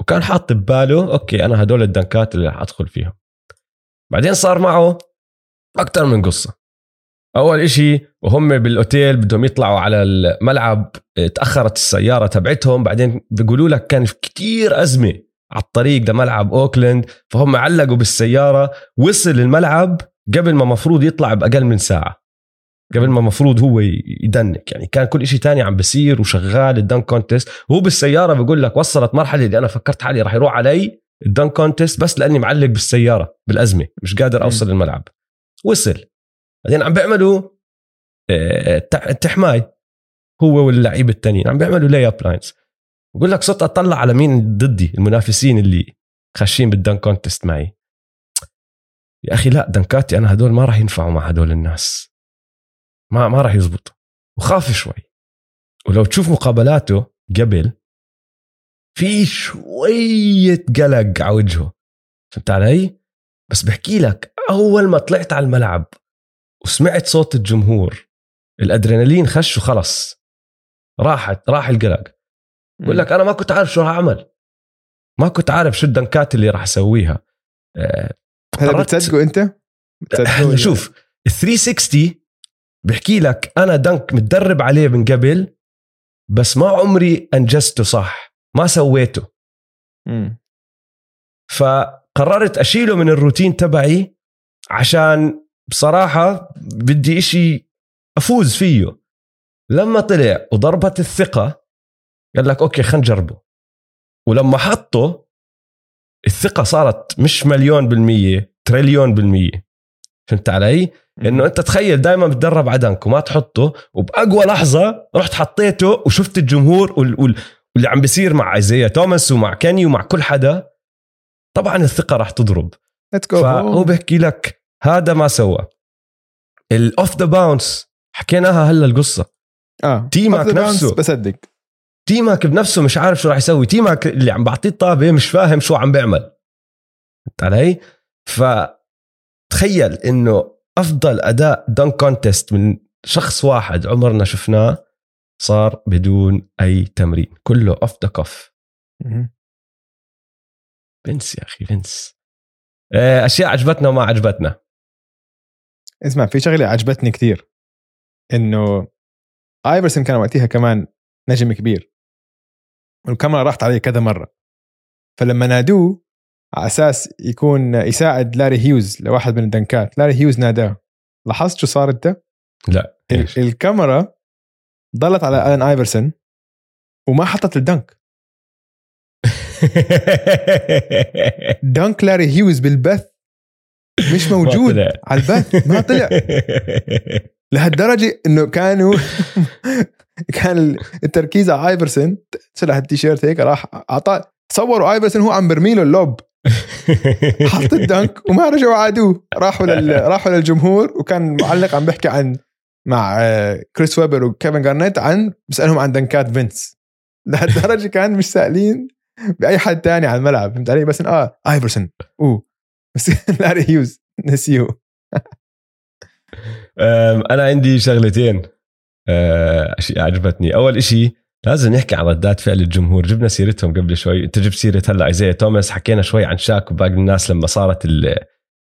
وكان حاط بباله okay أنا هدول الدنكات اللي رح أدخل فيهم. بعدين صار معه أكثر من قصة. أول إشي وهم بالأوتيل بدهم يطلعوا على الملعب تأخرت السيارة تبعتهم بعدين بيقولوا لك كان في كتير أزمة على الطريق لملعب أوكلاند فهم علقوا بالسيارة وصل الملعب قبل ما مفروض يطلع بأقل من ساعة. قبل ما مفروض هو يدنك. يعني كان كل إشي تاني عم بصير وشغال ال dunk contest وهو بالسيارة بقول لك وصلت مرحلة اللي أنا فكرت حالي راح يروح علي ال dunk contest بس لأني معلق بالسيارة بالأزمة مش قادر أوصل الملعب. وصل. بعدين عم بيعملوا آه، تح- تحماي هو واللعيبه التانيين عم بيعملوا layup lines بقول لك صرت أطلع على مين ضدي؟ المنافسين اللي خاشين بال dunk contest معي. يا أخي لا دنكاتي أنا هدول ما راح ينفعوا مع هدول الناس. ما ما راح يزبط. وخاف شوي. ولو تشوف مقابلاته قبل في شوية قلق على وجهه. فهمت علي؟ بس بحكي لك أول ما طلعت على الملعب وسمعت صوت الجمهور الأدرينالين خش وخلص راحت راح القلق. بقول لك أنا ما كنت عارف شو راح أعمل. ما كنت عارف شو الدنكات اللي راح أسويها. آه، بتصدقوا أنت؟ بتصدقوا هلا شوف ال 360 بحكي لك أنا دنك متدرب عليه من قبل بس ما عمري أنجزته صح ما سويته. مم. فقررت أشيله من الروتين تبعي عشان بصراحة بدي إشي أفوز فيه. لما طلع وضربت الثقة قال لك أوكي خلينا نجربه. ولما حطه الثقة صارت مش مليون بالمية تريليون بالمية. فهمت علي؟ إنه أنت تخيل دائما بتدرب على dunk وما تحطه وبأقوى لحظة رحت حطيته وشفت الجمهور وال... وال... واللي عم بيصير مع ايزيا توماس ومع كيني ومع كل حدا. طبعا الثقة رح تضرب. فهو بيحكي لك هذا ما سوى. ال off the bounce حكيناها هلا القصة. آه. فينس نفسه. بصدق. تيماك بنفسه مش عارف شو راح يسوي. تيماك اللي عم بعطيه الطابة مش فاهم شو عم بيعمل. فهمت علي؟ فتخيل إنه أفضل أداء dunk contest من شخص واحد عمرنا شفناه صار بدون أي تمرين. كله off the cuff. فينس يا أخي فينس. آه، أشياء عجبتنا وما عجبتنا. اسمع في شغلة عجبتني كثير إنه آيفرسون كان وقتها كمان نجم كبير. والكاميرا راحت عليه كذا مرة. فلما نادوه على أساس يكون يساعد لاري هيوز لواحد من الدنكات. لاري هيوز ناداه. لاحظت شو صار انت؟ لا ال- الكاميرا ضلت على آلان آيفرسون وما حطت ال dunk. dunk لاري هيوز بالبث مش موجود طلع. على البث ما طلع. لهالدرجة إنه كانوا كان التركيز على آيفرسون شلح التيشيرت هيك راح أعطاه. تصوروا آيفرسون هو عم برمي له ال lob. حط ال dunk وما رجعوا عادوه راحوا لل... راحوا للجمهور وكان معلق عم بيحكي عن مع آه، كريس ويبر وكيفن جارنيت عن بيسألهم عن دنكات فينس. لهالدرجة كان مش سائلين بأي حد تاني على الملعب فهمت علي؟ بس آه آيفرسون. أوه. بس لاري هيوز. نسيوه أم، أنا عندي شغلتين أه، عجبتني أول إشي لازم نحكي عن ردات فعل الجمهور. جبنا سيرتهم قبل شوي. انت جبت سيرة هلا إيزايا توماس. حكينا شوي عن شاك وباقي الناس لما صارت ال-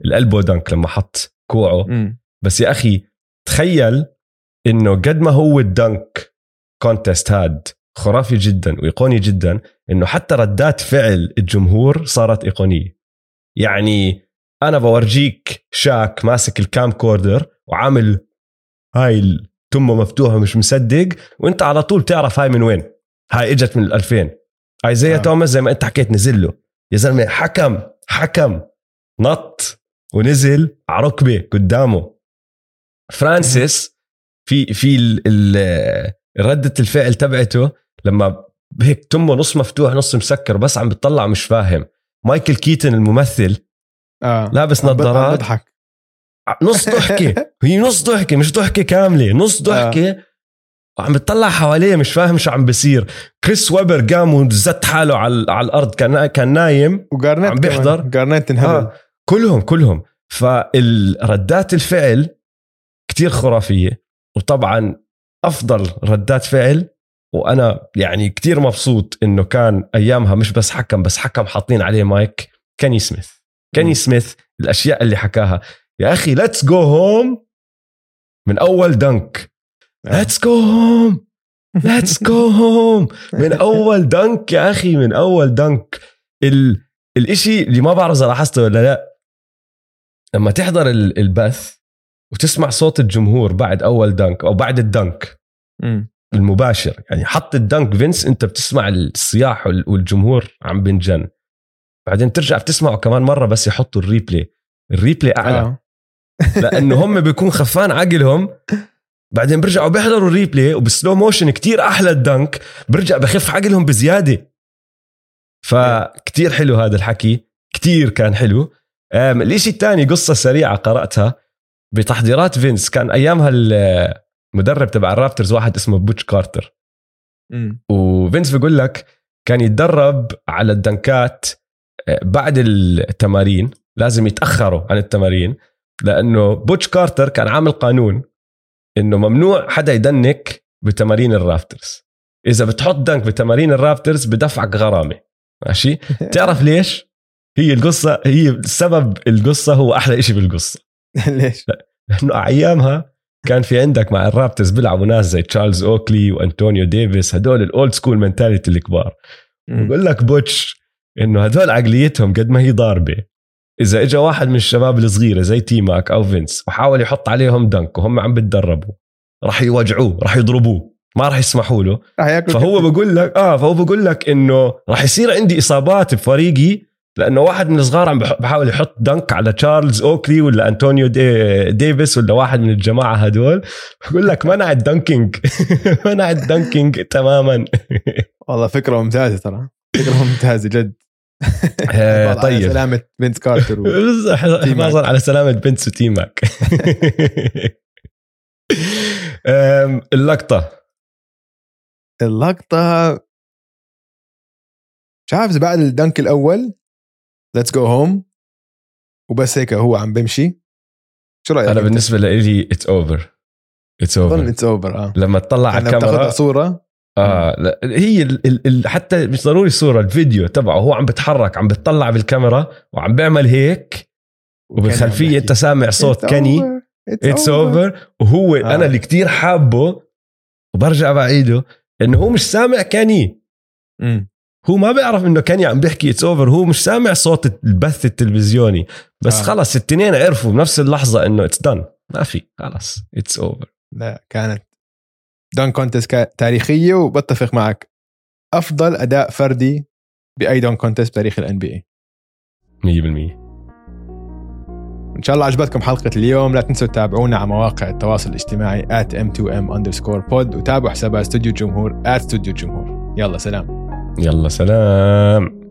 الألبو دنك لما حط كوعه. مم. بس يا أخي تخيل إنه قد ما هو الدنك كونتست هاد خرافي جدا وإيقوني جدا إنه حتى ردات فعل الجمهور صارت إيقونية. يعني أنا بورجيك شاك ماسك ال camcorder وعامل هاي التمه مفتوحه مش مصدق وانت على طول تعرف هاي من وين. هاي اجت من ال 2000 ايزايا آه. آه. توماس زي ما انت حكيت نزل له. يا زلمة حكم حكم. نط ونزل على ركبة قدامه. فرانسيس في في ال- ال- ردة الفعل تبعته لما هيك تمه نص مفتوح نص مسكر بس عم بتطلع مش فاهم. مايكل كيتن الممثل آه. لابس نظارات. بضحك. نص ضحكة. هي نص ضحكة مش ضحكة كاملة. نص ضحكة وعم بتطلع حواليه مش فاهم شو عم بصير كريس ويبر قام وزت حاله على على الأرض كان كان نايم. وجارنيت عم بيحضر. جارنيت انهبل آه. كلهم كلهم. فالردات الفعل كتير خرافية. وطبعا أفضل ردات فعل وأنا يعني كتير مبسوط إنه كان أيامها مش بس حكم بس حكم حاطين عليه مايك. كاني سميث. كيني سميث الأشياء اللي حكاها. يا أخي let's go home من أول dunk. let's go home let's go home من أول dunk يا أخي من أول dunk. ال... الإشي اللي ما بعرف إذا لاحظته ولا لا لما تحضر ال- البث وتسمع صوت الجمهور بعد أول dunk أو بعد ال dunk. المباشر. يعني حط ال dunk فينس أنت بتسمع الصياح وال- والجمهور عم بنجن. بعدين ترجع بتسمعه كمان مرة بس يحطوا ال replay ال replay أعلى. آه. لأنه هم بيكون خفان عقلهم. بعدين بيرجعوا بيحضروا ال replay وب slow motion كتير أحلى ال dunk. برجع بخف عقلهم بزيادة. فكتير حلو هذا الحكي. كتير كان حلو. الإشي الثاني قصة سريعة قرأتها. بتحضيرات فينس. كان أيامها المدرب تبع الرابترز واحد اسمه بوتش كارتر. وفينس بيقول لك كان يتدرب على الدنكات آه، بعد التمارين. لازم يتأخروا عن التمارين. لأنه بوتش كارتر كان عامل قانون إنه ممنوع حدا يدنك بتمارين الرابترز. إذا بتحط dunk بتمارين الرابترز بدفعك غرامة. ماشي؟ تعرف ليش؟ هي القصة هي سبب القصة هو أحلى إشي بالقصة. ليش؟ لأنه أيامها كان في عندك مع الرابترز بيلعبوا ناس زي تشارلز أوكلي وانطونيو ديفيس هدول ال old school mentality الكبار. بقول لك بوتش إنه هدول عقليتهم قد ما هي ضاربة. إذا اجى واحد من الشباب الصغيرة زي تيماك أو فينس وحاول يحط عليهم dunk وهم عم بتدربوا راح يوجعوه راح يضربوه ما راح يسمحوا له. فهو بقول لك آه فهو بقول لك إنه راح يصير عندي إصابات بفريقي لأنه واحد من الصغار عم بح- بحاول يحط dunk على تشارلز أوكلي ولا انطونيو دي ديفيس ولا واحد من الجماعة هدول. بقول لك منع ال dunking منع ال dunking تماما. والله فكرة ممتازة ترى فكرة ممتازة جد. آه، على طيب. سلامة فينس كارتر و... حفاظا على سلامة Vince's teammates أم، اللقطة. اللقطة. مش عارف بعد ال dunk الأول let's go home وبس هيك هو عم بمشي. شو رأيك أنا أنت؟ بالنسبة لي it's over it's over it's over آه. لما تطلع على الكاميرا. صورة. آه لا هي ال ال ال حتى مش ضروري الصورة الفيديو تبعه هو عم بتحرك عم بتطلع بالكاميرا وعم بيعمل هيك وبالخلفية انت سامع صوت كيني. It's over وهو آه. أنا اللي كتير حابه وبرجع بعيده إنه هو مش سامع كيني امم هو ما بيعرف إنه كيني عم بيحكي it's over هو مش سامع صوت البث التلفزيوني. بس آه. آه. خلص التنين عرفوا بنفس اللحظة إنه it's done ما في خلص. it's over لا كانت dunk contest تاريخية وبتفق معك. أفضل أداء فردي بأي dunk contest بتاريخ ال NBA 100% إن شاء الله عجبتكم حلقة اليوم. لا تنسوا تتابعونا على مواقع التواصل الاجتماعي at m2m underscore pod وتابعوا حسابات استوديو الجمهور at استوديو الجمهور. يلا سلام. يلا سلام.